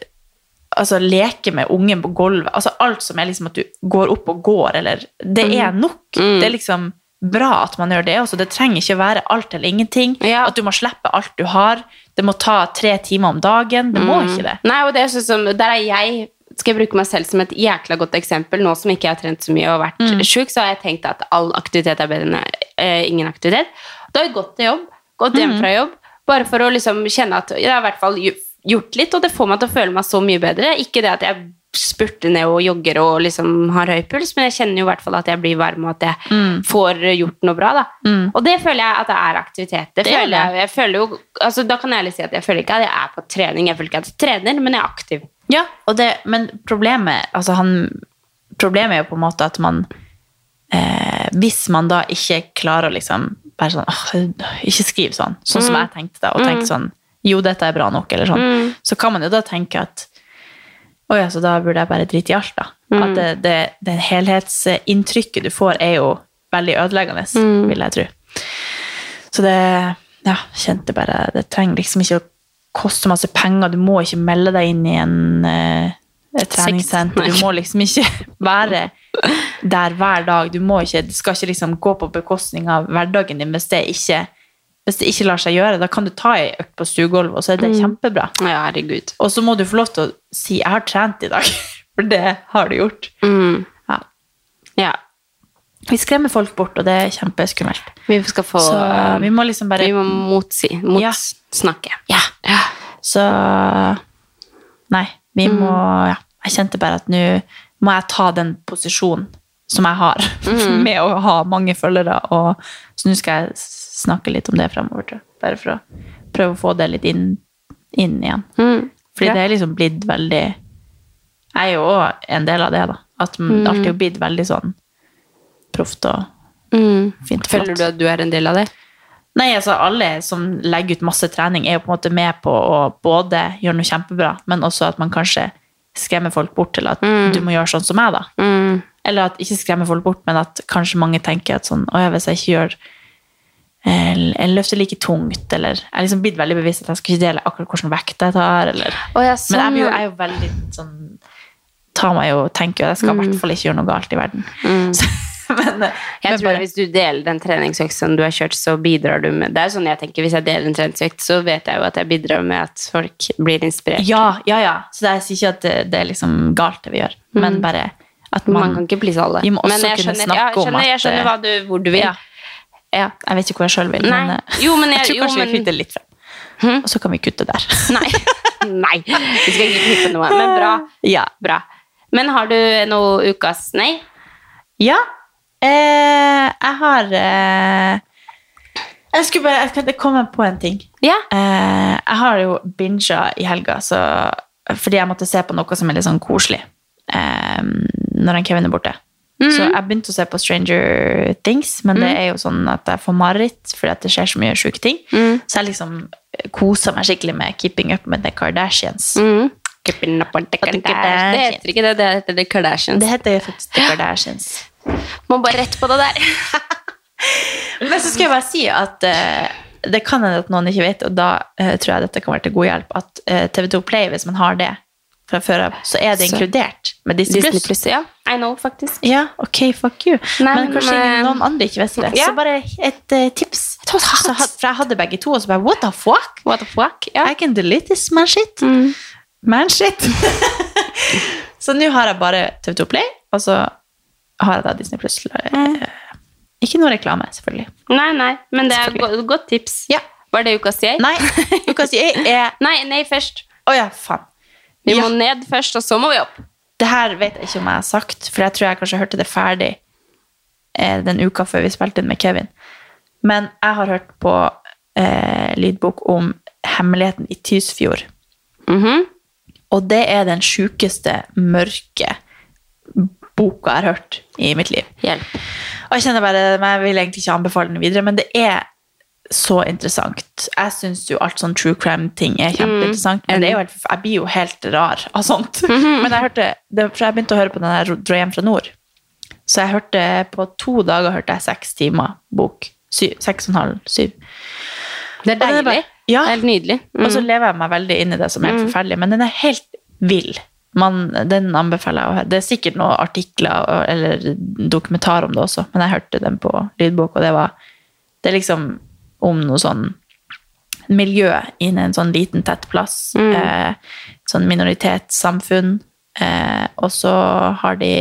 S4: altså, leke med ungen på gulvet. Altså, alt som er liksom at du går opp og går, eller Det er nok.
S3: Mm.
S4: Det er liksom bra at man gjør det også. Det trenger ikke være alt eller ingenting.
S3: Ja.
S4: At du må slippe alt du har. Det må ta tre timer om dagen. Det må ikke det.
S3: Nei, og det er sånn som, der er jeg skal jeg bruke meg selv som et jækla godt eksempel. Nå som ikke jeg har trent så mye og vært
S4: Mm.
S3: sjuk, så har jeg tenkt at all aktivitet er bedre enn eh, ingen aktivitet. Da har jeg gått til jobb, gått hjem
S4: Mm.
S3: fra jobb, bare for å liksom kjenne at jeg har i hvert fall gjort litt, og det får meg til å føle meg så mye bedre. Ikke det at jeg spurter ned og jogger og liksom har høy puls, men jeg kjenner jo i hvert fall at jeg blir varm og at jeg
S4: Mm.
S3: får gjort noe bra. da. Og det føler jeg at det er aktivitet. Det
S4: Det er
S3: føler jeg, jeg føler jo, altså Da kan jeg ærlig si at jeg føler ikke at jeg er på trening, jeg føler ikke at jeg trener, men jeg er aktiv.
S4: Ja, det, men problemet, altså han, problemet er jo på en måte at man eh, Hvis man da ikke klarer å liksom bare sånn «Åh, Ikke skriv sånn, sånn som jeg tenkte da, og tenke sånn Jo, dette er bra nok, eller sånn. Så kan man jo da tenke at Å ja, så da burde jeg bare drite i alt, da. At det, det, det helhetsinntrykket du får, er jo veldig ødeleggende, vil jeg tro. Så det Ja, kjente bare Det trenger liksom ikke å koste masse penger. Du må ikke melde deg inn i en eh, et treningssenter. Du må liksom ikke <laughs> være der hver dag. Du må ikke, det skal ikke liksom gå på bekostning av hverdagen din hvis det ikke, hvis det ikke lar seg gjøre. Da kan du ta ei økt på stuegulvet, og så er det kjempebra.
S3: Ja.
S4: Og så må du få lov til å si 'jeg har trent i dag', <laughs> for det har du gjort. Ja.
S3: Ja.
S4: Vi skremmer folk bort, og det er kjempeskummelt.
S3: Vi skal få
S4: Så
S3: eh,
S4: vi må liksom bare
S3: Vi må motsi. Motsnakke.
S4: Ja. Så Nei, vi må ja. Jeg kjente bare at nå må jeg ta den posisjonen som jeg har, <laughs> med å ha mange følgere. Og, så nå skal jeg snakke litt om det fremover. Bare for å prøve å få det litt inn, inn igjen.
S3: Mm.
S4: Fordi
S3: Ja.
S4: det er liksom blitt veldig Jeg er jo òg en del av det, da. At mm. alltid har blitt veldig sånn proft og
S3: Mm.
S4: fint og
S3: Føler du at du er en del av det?
S4: Nei, altså alle som legger ut masse trening, er jo på en måte med på å både gjøre noe kjempebra, men også at man kanskje skremmer folk bort til at du må gjøre sånn som meg, da.
S3: Mm.
S4: Eller at ikke skremmer folk bort, men at kanskje mange tenker at sånn Å ja, hvis jeg ikke gjør eh, Jeg løfter like tungt, eller Jeg er liksom blitt veldig bevisst at jeg skal ikke dele akkurat hvilken vekt jeg tar, eller
S3: Å, ja,
S4: Men
S3: sånn, ja.
S4: jeg er jo veldig sånn Tar meg jo tenker jo at jeg skal i hvert fall ikke gjøre noe galt i verden. <laughs> Så, <laughs> men, eh,
S3: Jeg tror
S4: bare-
S3: at Hvis du deler den treningsøkt du har kjørt, så bidrar du med Det er sånn jeg tenker, Hvis jeg deler en treningsøkt, så vet jeg jo at jeg bidrar med at folk blir inspirert.
S4: Ja, ja, ja. Så det jeg sier ikke at det, det er liksom galt det vi gjør, men bare at man,
S3: Man kan ikke please alle.
S4: Vi må også
S3: Men jeg
S4: kunne
S3: skjønner,
S4: snakke
S3: jeg
S4: om
S3: skjønner,
S4: at
S3: Jeg skjønner du, hvor du vil.
S4: Ja.
S3: Ja.
S4: Jeg vet ikke hvor jeg sjøl vil,
S3: Nei.
S4: men eh,
S3: Jo, men <laughs> jeg-
S4: jeg tror
S3: jo,
S4: kanskje
S3: men-
S4: vi kutter litt frem. Og så kan vi kutte der. <laughs>
S3: Nei. Nei. Vi skal ikke klippe noe. Men bra.
S4: ja.
S3: bra. Men har du noe ukas Nei?
S4: ja. Eh, jeg har eh, Jeg skulle bare jeg skal komme på en ting.
S3: Ja.
S4: Eh, jeg har jo binga i helga, så, fordi jeg måtte se på noe som er litt sånn koselig eh, når han Kevin er borte. Så jeg begynte å se på Stranger Things, men det er jo sånn at jeg får mareritt fordi at det skjer så mye sjuke ting. Så jeg liksom koser meg skikkelig med Keeping Up med The Kardashians.
S3: Mm. Keeping up with the Kardashians. Det heter ikke det, det heter The Kardashians.
S4: Det heter faktisk The Kardashians.
S3: Må bare rett på det der. <laughs>
S4: Men så skal jeg bare si at uh, det kan hende at noen ikke vet, og da uh, tror jeg dette kan være til god hjelp, at uh, TV2 Play, hvis man har det fra før av, så er det
S3: Så-
S4: inkludert med Disney+.
S3: Disney Plus, ja. I know, faktisk.
S4: Ja, ok, fuck you.
S3: Nei,
S4: men kanskje
S3: men-
S4: noen andre ikke visste det.
S3: Ja.
S4: Så bare et uh, tips. Så, for jeg hadde begge to, og så bare, what the fuck?
S3: What the fuck? Yeah.
S4: I can delete this man shit. Man shit. <laughs> så nå har jeg bare TV2 Play, og så har jeg da Disney+. Plus. Eh, Ikke noe reklame, selvfølgelig.
S3: Nei, nei, men det er et godt tips.
S4: Ja.
S3: Var det ukas jeg?
S4: Nei, <laughs> ukas jeg er...
S3: Nei, nei, først.
S4: Å ja, faen.
S3: Vi
S4: Ja.
S3: må ned først, og så må vi opp.
S4: Det her vet jeg ikke om jeg har sagt, for jeg tror jeg kanskje hørte det ferdig eh, den uka før vi spilte inn med Kevin. Men jeg har hørt på eh, lydbok om hemmeligheten i Tysfjord.
S3: Mhm.
S4: Og det er den sjukeste, mørke boka jeg har hørt i mitt liv.
S3: Hjelp.
S4: Og jeg kjenner bare, jeg vil egentlig ikke anbefale den videre, men det er så interessant. Jeg syns jo alt sånn true crime-ting er kjempeinteressant, men det er jo helt, jeg blir jo helt rar av sånt. <laughs> Men jeg hørte, det, for jeg begynte å høre på den der Dra hjem fra nord. Så jeg hørte, på to dager hørte jeg seks timer bok. Syv, seks og en halv, syv.
S3: Det er
S4: deilig. det er bare- ja.
S3: Det er helt nydelig. Mm.
S4: Og så lever jeg meg veldig inn i det som er helt forferdelig, men den er helt vill. Man, den anbefaler jeg å høre. Det er sikkert noen artikler eller dokumentar om det også, men jeg hørte den på lydbok, og det var Det er liksom om noe sånn miljø innen en sånn liten, tett plass. Eh, sånn minoritetssamfunn. Eh, og så har de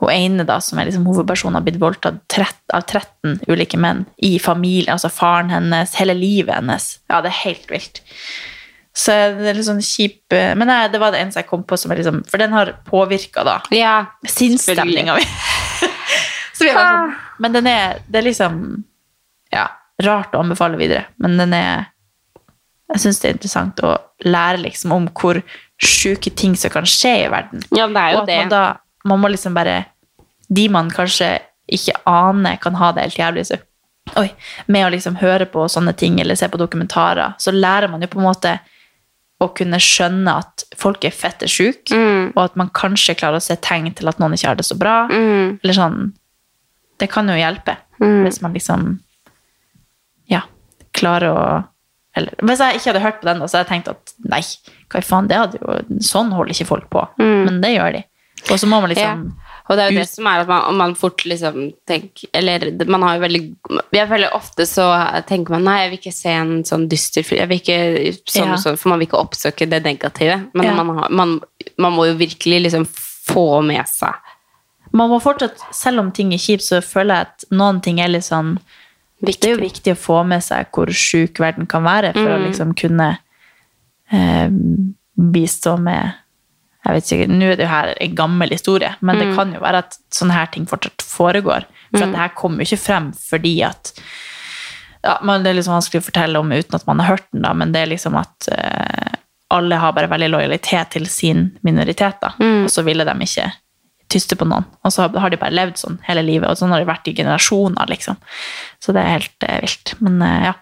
S4: hun ene da, som er liksom hovedpersonen, har blitt voldtatt av 13 ulike menn i familien. Altså faren hennes, hele livet hennes. Ja, det er helt vilt. Så det er litt sånn kjip eh, Men nei, det var det eneste jeg kom på som er liksom For den har påvirka,
S3: Ja,
S4: sinnsstemninga mi. <laughs> så vi var sånn Men den er Det er liksom Ja, rart å anbefale videre, men den er Jeg syns det er interessant å lære liksom om hvor sjuke ting som kan skje i verden.
S3: Ja, det er jo
S4: og at
S3: det.
S4: man da Man må liksom bare De man kanskje ikke aner kan ha det helt jævlig så, Oi, med å liksom høre på sånne ting eller se på dokumentarer, så lærer man jo på en måte å kunne skjønne at folk er fette sjuke,
S3: Mm.
S4: og at man kanskje klarer å se tegn til at noen ikke har det så bra.
S3: Mm.
S4: Eller sånn Det kan jo hjelpe, hvis man liksom Ja, klarer å eller, Hvis jeg ikke hadde hørt på den, da, så hadde jeg tenkt at nei, hva faen, det hadde jo Sånn holder ikke folk på. Men det gjør de. Og så må man liksom
S3: Ja. Og det er jo det som er at man, man fort liksom tenker Eller man har jo veldig Jeg føler ofte så tenker man nei, jeg vil ikke se en sånn dyster film, jeg vil ikke sånn
S4: Ja.
S3: sånn, for man vil ikke oppsøke det negative. Men
S4: Ja.
S3: man, har, man, man må jo virkelig liksom få med seg
S4: Man må fortsatt, selv om ting er kjipt, så føler jeg at noen ting er litt sånn Det er jo viktig å få med seg hvor sjuk verden kan være, for å liksom kunne eh, bistå med jeg vet ikke, Nå er det jo her en gammel historie, men det kan jo være at sånne her ting fortsatt foregår. For at det her kommer jo ikke frem fordi at ja, Det er liksom vanskelig å fortelle om uten at man har hørt den, da, men det er liksom at uh, alle har bare veldig lojalitet til sin minoritet, da, og så ville de ikke tyste på noen. Og så har de bare levd sånn hele livet, og sånn har de vært i generasjoner, liksom. Så det er helt uh, vilt. Men uh, ja.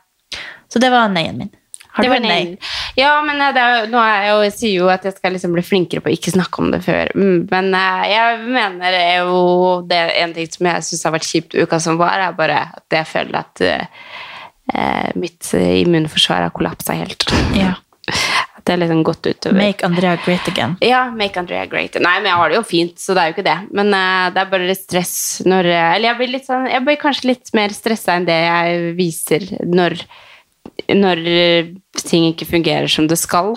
S4: Så det var nei-en min. Har du en nei.
S3: Ja, men eh, det er, nå er jeg jo, jeg sier jo at jeg skal liksom bli flinkere på å ikke snakke om det før. Mm, Men eh, jeg mener det er jo det er en ting som jeg syns har vært kjipt uka som var, er bare at jeg føler at eh, mitt immunforsvar har kollapsa helt.
S4: Ja. <laughs>
S3: At det har liksom gått utover.
S4: Make Andrea great again.
S3: Ja, make Andrea great. Nei, men jeg har det jo fint, så det er jo ikke det. Men uh, det er bare litt stress når Eller jeg blir, litt sånn, jeg blir kanskje litt mer stressa enn det jeg viser når, når eh, ting ikke fungerer som det skal.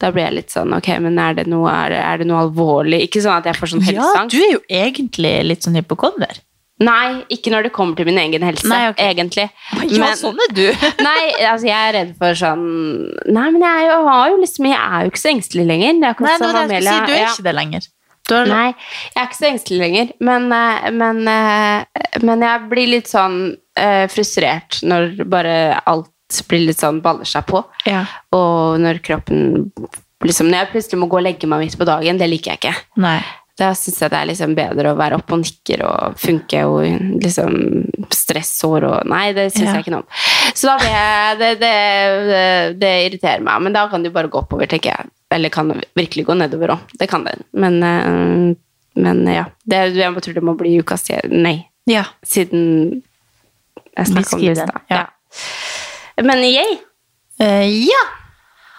S3: Da blir jeg litt sånn Ok, men er det noe, er er det noe alvorlig? Ikke sånn at jeg får sånn
S4: Ja, du er jo egentlig litt sånn hypokonder.
S3: Nei, ikke når det kommer til min egen helse,
S4: Nei, ok.
S3: egentlig.
S4: Ja, sånn er du. <laughs>
S3: Nei, altså jeg er redd for sånn Nei, men jeg, er jo, har jo liksom, jeg er jo ikke så engstelig lenger. Er akkurat
S4: Nei, det det jeg si. Du er
S3: ja.
S4: ikke det lenger. Har,
S3: Nei, jeg er ikke så engstelig lenger, men, eh, men, eh, men jeg blir litt sånn frustrert når bare alt blir litt sånn baller seg på.
S4: Ja.
S3: Og når kroppen liksom, Når jeg plutselig må gå og legge meg midt på dagen, det liker jeg ikke.
S4: Nei.
S3: Da syns jeg det er liksom bedre å være oppe og nikker og funke og liksom stressår og Nei, det syns
S4: Ja.
S3: jeg ikke noe om. Så da blir jeg det, det, det, det irriterer meg. Men da kan det jo bare gå oppover, tenker jeg. Eller kan det virkelig gå nedover òg. Det kan det. Men, eh, men ja. Det, jeg tror det må bli ukas nei.
S4: Ja.
S3: Siden jeg snakka om det i stad.
S4: ja.
S3: Men jeg
S4: Uh, ja.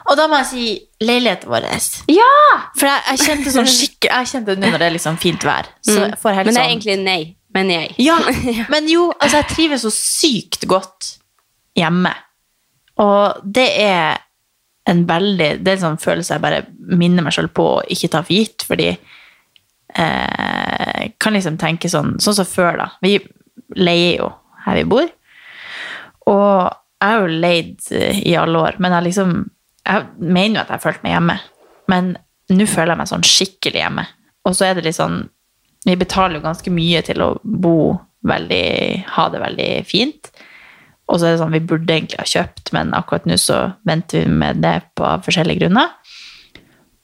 S4: Og da må jeg si leiligheten vår.
S3: Ja!
S4: For jeg, jeg kjente sånn skikkelig Jeg kjente det nå når det er liksom fint vær. Så jeg får helt
S3: Men det er
S4: sånn
S3: egentlig nei. Men jeg.
S4: Ja, <laughs> <laughs> men jo, altså jeg trives så sykt godt hjemme. Og det er en veldig Det er en sånn følelse jeg bare minner meg selv på å ikke ta for gitt, fordi eh, kan liksom tenke sånn Sånn som før, da. Vi leier jo her vi bor. Og jeg har jo leid eh, i alle år, men jeg liksom Jeg mener jo at jeg har følt meg hjemme, men nå føler jeg meg sånn skikkelig hjemme. Og så er det litt sånn Vi betaler jo ganske mye til å bo veldig Ha det veldig fint. Og så er det sånn, vi burde egentlig ha kjøpt, men akkurat nå så venter vi med det på forskjellige grunner.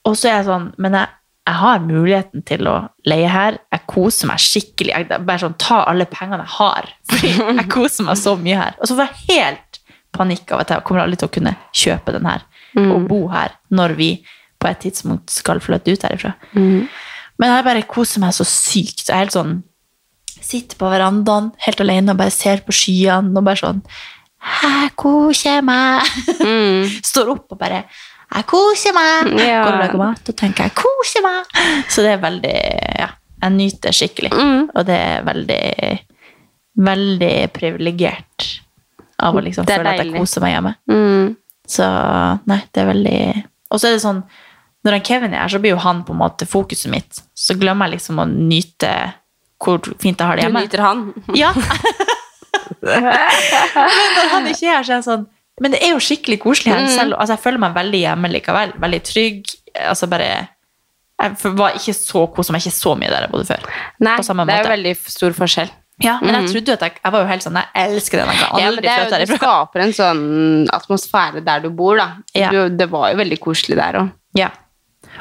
S4: Og så er jeg sånn, men jeg, jeg har muligheten til å leie her. Jeg koser meg skikkelig. Jeg, er bare sånn, ta alle pengene jeg har. <laughs> Fordi jeg koser meg så mye her. Og så får jeg helt panikk av at jeg kommer aldri til å kunne kjøpe den her og bo her når vi på et tidspunkt skal flytte ut herifra. Men jeg bare koser meg så sykt. Jeg er helt sånn Sitter på verandaen helt alene og bare ser på skyene og bare sånn Jeg koser meg. <laughs> Står opp og bare 'jeg koser meg'.
S3: Ja.
S4: Går og lager mat, og tenker jeg 'koser meg'. <laughs> Så det er veldig Ja, jeg nyter skikkelig.
S3: Mm.
S4: Og det er veldig, veldig privilegert av å liksom føle deilig. at jeg koser meg hjemme.
S3: Mm.
S4: Så nei, det er veldig Og så er det sånn Når han Kevin er her, så blir jo han på en måte fokuset mitt. Så glemmer jeg liksom å nyte hvor fint jeg har det hjemme.
S3: Du nyter han.
S4: Ja. <laughs> Men når han ikke er her, så er jeg sånn Men det er jo skikkelig koselig her. Selv, altså, jeg føler meg veldig hjemme likevel. Veldig trygg. Altså bare Jeg var ikke så kosa meg ikke så mye der jeg bodde før.
S3: Nei, det er jo veldig stor forskjell.
S4: Ja, men jeg trodde jo at jeg, jeg var jo helt sånn Jeg elsker den. Jeg kan
S3: Ja,
S4: aldri
S3: det, er
S4: flytte
S3: jo, det skaper en sånn atmosfære der du bor, da.
S4: Ja.
S3: Du, det var jo veldig koselig der òg.
S4: Ja.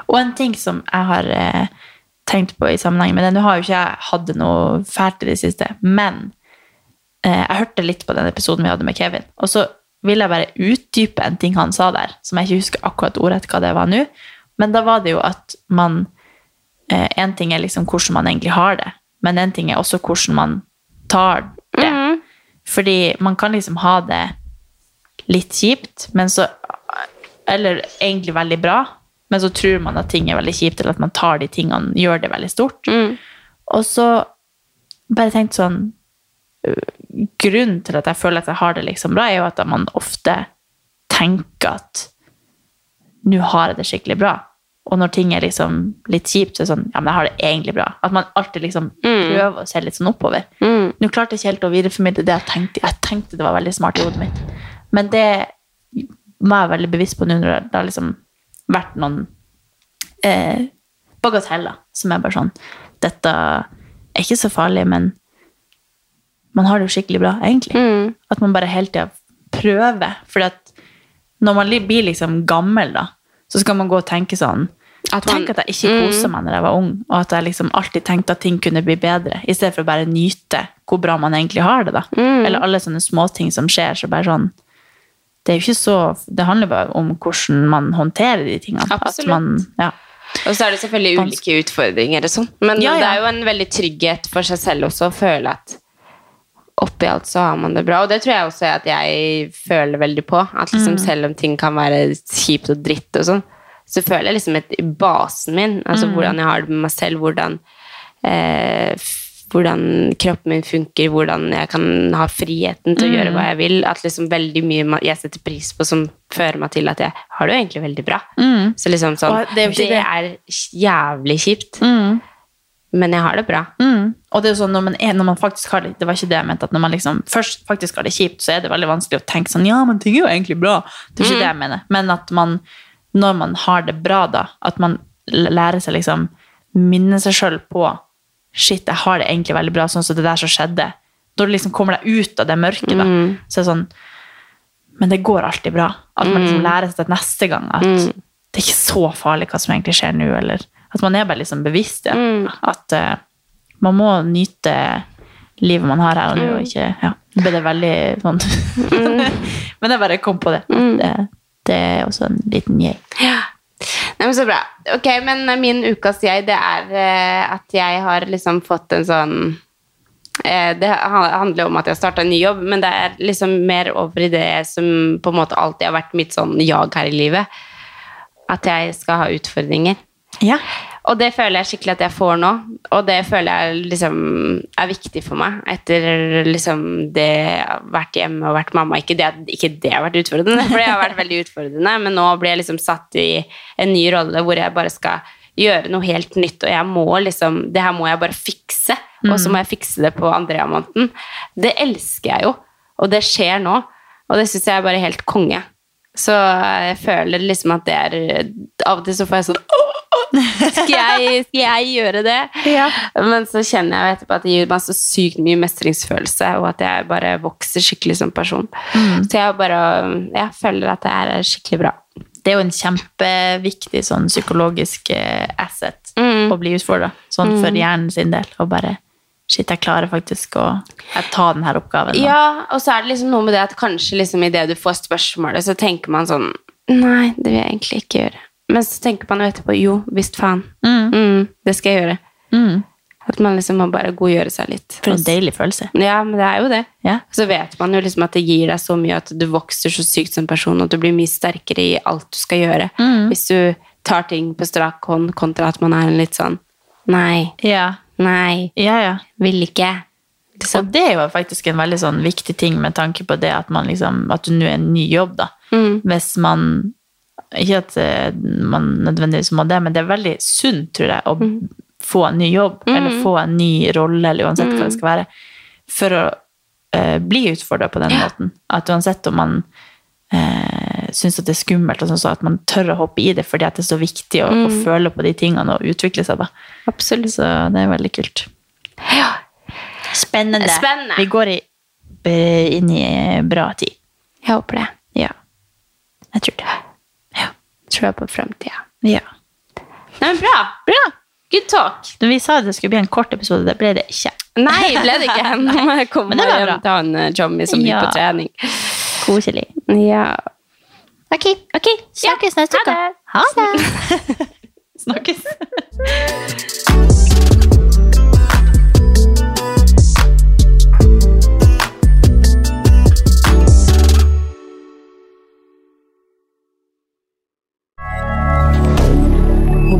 S4: Og en ting som jeg har eh, tenkt på i sammenheng med det Nå har jo ikke jeg hatt noe fælt i det siste, men eh, jeg hørte litt på den episoden vi hadde med Kevin. Og så vil jeg bare utdype en ting han sa der, som jeg ikke husker akkurat ordrett hva det var nå. Men da var det jo at man eh, En ting er liksom hvordan man egentlig har det, men en ting er også hvordan man tar det. Fordi man kan liksom ha det litt kjipt, men så Eller egentlig veldig bra, men så tror man at ting er veldig kjipt, eller at man tar de tingene, gjør det veldig stort. Og så bare tenkt sånn Grunnen til at jeg føler at jeg har det liksom bra, er jo at man ofte tenker at nå har jeg det skikkelig bra. Og når ting er liksom litt kjipt, så er det sånn Ja, men jeg har det egentlig bra. At man alltid liksom prøver å se litt sånn oppover. Nå klarte jeg ikke helt å videreformidle det jeg tenkte. Jeg tenkte det var veldig smart i hodet mitt. Men det var jeg veldig bevisst på nå når det har liksom vært noen eh, bagateller som er bare sånn Dette er ikke så farlig, men man har det jo skikkelig bra, egentlig. At man bare hele tida prøver. For når man blir liksom gammel, da, så skal man gå og tenke sånn
S3: At man-
S4: Tenk at jeg ikke kosa meg når jeg var ung, og at jeg liksom alltid tenkte at ting kunne bli bedre, i stedet for å bare nyte hvor bra man egentlig har det. da. Eller alle sånne småting som skjer. så bare sånn, Det er jo ikke så, det handler bare om hvordan man håndterer de tingene.
S3: Absolutt.
S4: man, ja.
S3: Og så er det selvfølgelig ulike utfordringer og sånn. Men
S4: Ja,
S3: det er jo en veldig trygghet for seg selv også å føle at oppi alt så har man det bra. Og det tror jeg også at jeg føler veldig på. At liksom
S4: Mm.
S3: selv om ting kan være kjipt og dritt og sånn, så føler jeg liksom et, basen min, altså
S4: Mm.
S3: hvordan jeg har det med meg selv, hvordan eh, hvordan kroppen min funker, hvordan jeg kan ha friheten til å
S4: Mm.
S3: gjøre hva jeg vil. At liksom veldig mye jeg setter pris på som fører meg til at jeg har det jo egentlig veldig bra. Så liksom sånn,
S4: det
S3: det, er jævlig kjipt,
S4: Mm.
S3: men jeg har det bra.
S4: Mm. Og det er jo sånn, når man, er, når man faktisk har det Det var ikke det jeg mente. At når man liksom først faktisk har det kjipt, så er det veldig vanskelig å tenke sånn Ja, men ting er jo egentlig bra. Det er ikke det jeg mener. Men at man, når man har det bra, da, at man lærer seg liksom Minne seg sjøl på Shit, jeg har det egentlig veldig bra, sånn som det der som skjedde. Når du liksom kommer deg ut av det mørket, da, så er det sånn Men det går alltid bra. At man liksom lærer seg til neste gang at det er ikke så farlig hva som egentlig skjer nå, eller at man er bare liksom bevisst ja. at uh, man må nyte livet man har her og nå, og ikke ja, Nå ble det veldig sånn <laughs> Men jeg bare kom på det. Det, det er også en liten jeg.
S3: Nei, men Så bra. Ok, men min ukas jeg, det er eh, at jeg har liksom fått en sånn eh, Det handler om at jeg har starta en ny jobb, men det er liksom mer over i det som på en måte alltid har vært mitt sånn jag her i livet. At jeg skal ha utfordringer.
S4: Ja.
S3: Og det føler jeg skikkelig at jeg får nå. Og det føler jeg liksom er viktig for meg etter liksom det jeg har vært hjemme og vært mamma. Ikke det, ikke det har vært utfordrende, for det har vært veldig utfordrende, men nå blir jeg liksom satt i en ny rolle hvor jeg bare skal gjøre noe helt nytt, og jeg må liksom Det her må jeg bare fikse, og så må jeg fikse det på Andrea-måneden. Det elsker jeg jo, og det skjer nå, og det syns jeg er bare helt konge. Så jeg føler liksom at det er Av og til så får jeg sånn skal jeg, skal jeg gjøre det? Men så kjenner jeg etterpå at det gir meg så sykt mye mestringsfølelse, og at jeg bare vokser skikkelig som person. Så jeg bare Jeg føler at det er skikkelig bra.
S4: Det er jo en kjempeviktig sånn psykologisk asset asset å bli utfordra. Sånn for hjernen sin del. Og bare Shit, jeg klarer faktisk å ta denne oppgaven. nå.
S3: Ja, og så er det liksom noe med det at kanskje liksom idet du får spørsmålet, så tenker man sånn Nei, det vil jeg egentlig ikke gjøre. Men så tenker man jo etterpå jo, visst faen. Mm, det skal jeg gjøre.
S4: Mm.
S3: At man liksom må bare godgjøre seg litt.
S4: For en deilig følelse.
S3: Ja, men det er jo det.
S4: Ja.
S3: Så vet man jo liksom at det gir deg så mye at du vokser så sykt som person, og du blir mye sterkere i alt du skal gjøre. Hvis du tar ting på strak hånd, kontra at man er en litt sånn Nei,
S4: Ja,
S3: nei,
S4: ja. ja.
S3: vil ikke.
S4: Og det er jo faktisk en veldig sånn viktig ting med tanke på det at man liksom, at du nå er en ny jobb, da.
S3: Mm.
S4: Hvis man Ikke at eh, man nødvendigvis må det, men det er veldig sunt, tror jeg, å
S3: Mm.
S4: få en ny jobb, eller få en ny rolle, eller uansett hva det skal være, for å eh, bli utfordra på den måten. At uansett om man eh, syns at det er skummelt, og sånn, så at man tør å hoppe i det fordi at det er så viktig å, å føle på de tingene og utvikle seg. da.
S3: Absolutt.
S4: Så det er veldig kult. Spennende.
S3: Spennende.
S4: Vi går i, inn i bra tid.
S3: Jeg håper det.
S4: Ja. Jeg tror det.
S3: Tror jeg på framtida.
S4: Ja.
S3: Nei, men bra.
S4: Bra!
S3: Good talk.
S4: Når vi sa det skulle bli en kort episode, det ble det ikke.
S3: Nei, ble det ikke. <laughs> Nå må jeg komme hjem til han eh, Jommy som gikk
S4: Ja.
S3: på trening.
S4: Koselig.
S3: Ja.
S4: Ok.
S3: Ok,
S4: Snakkes neste uke.
S3: Ha det.
S4: Ha det. <laughs> Snakkes. <laughs>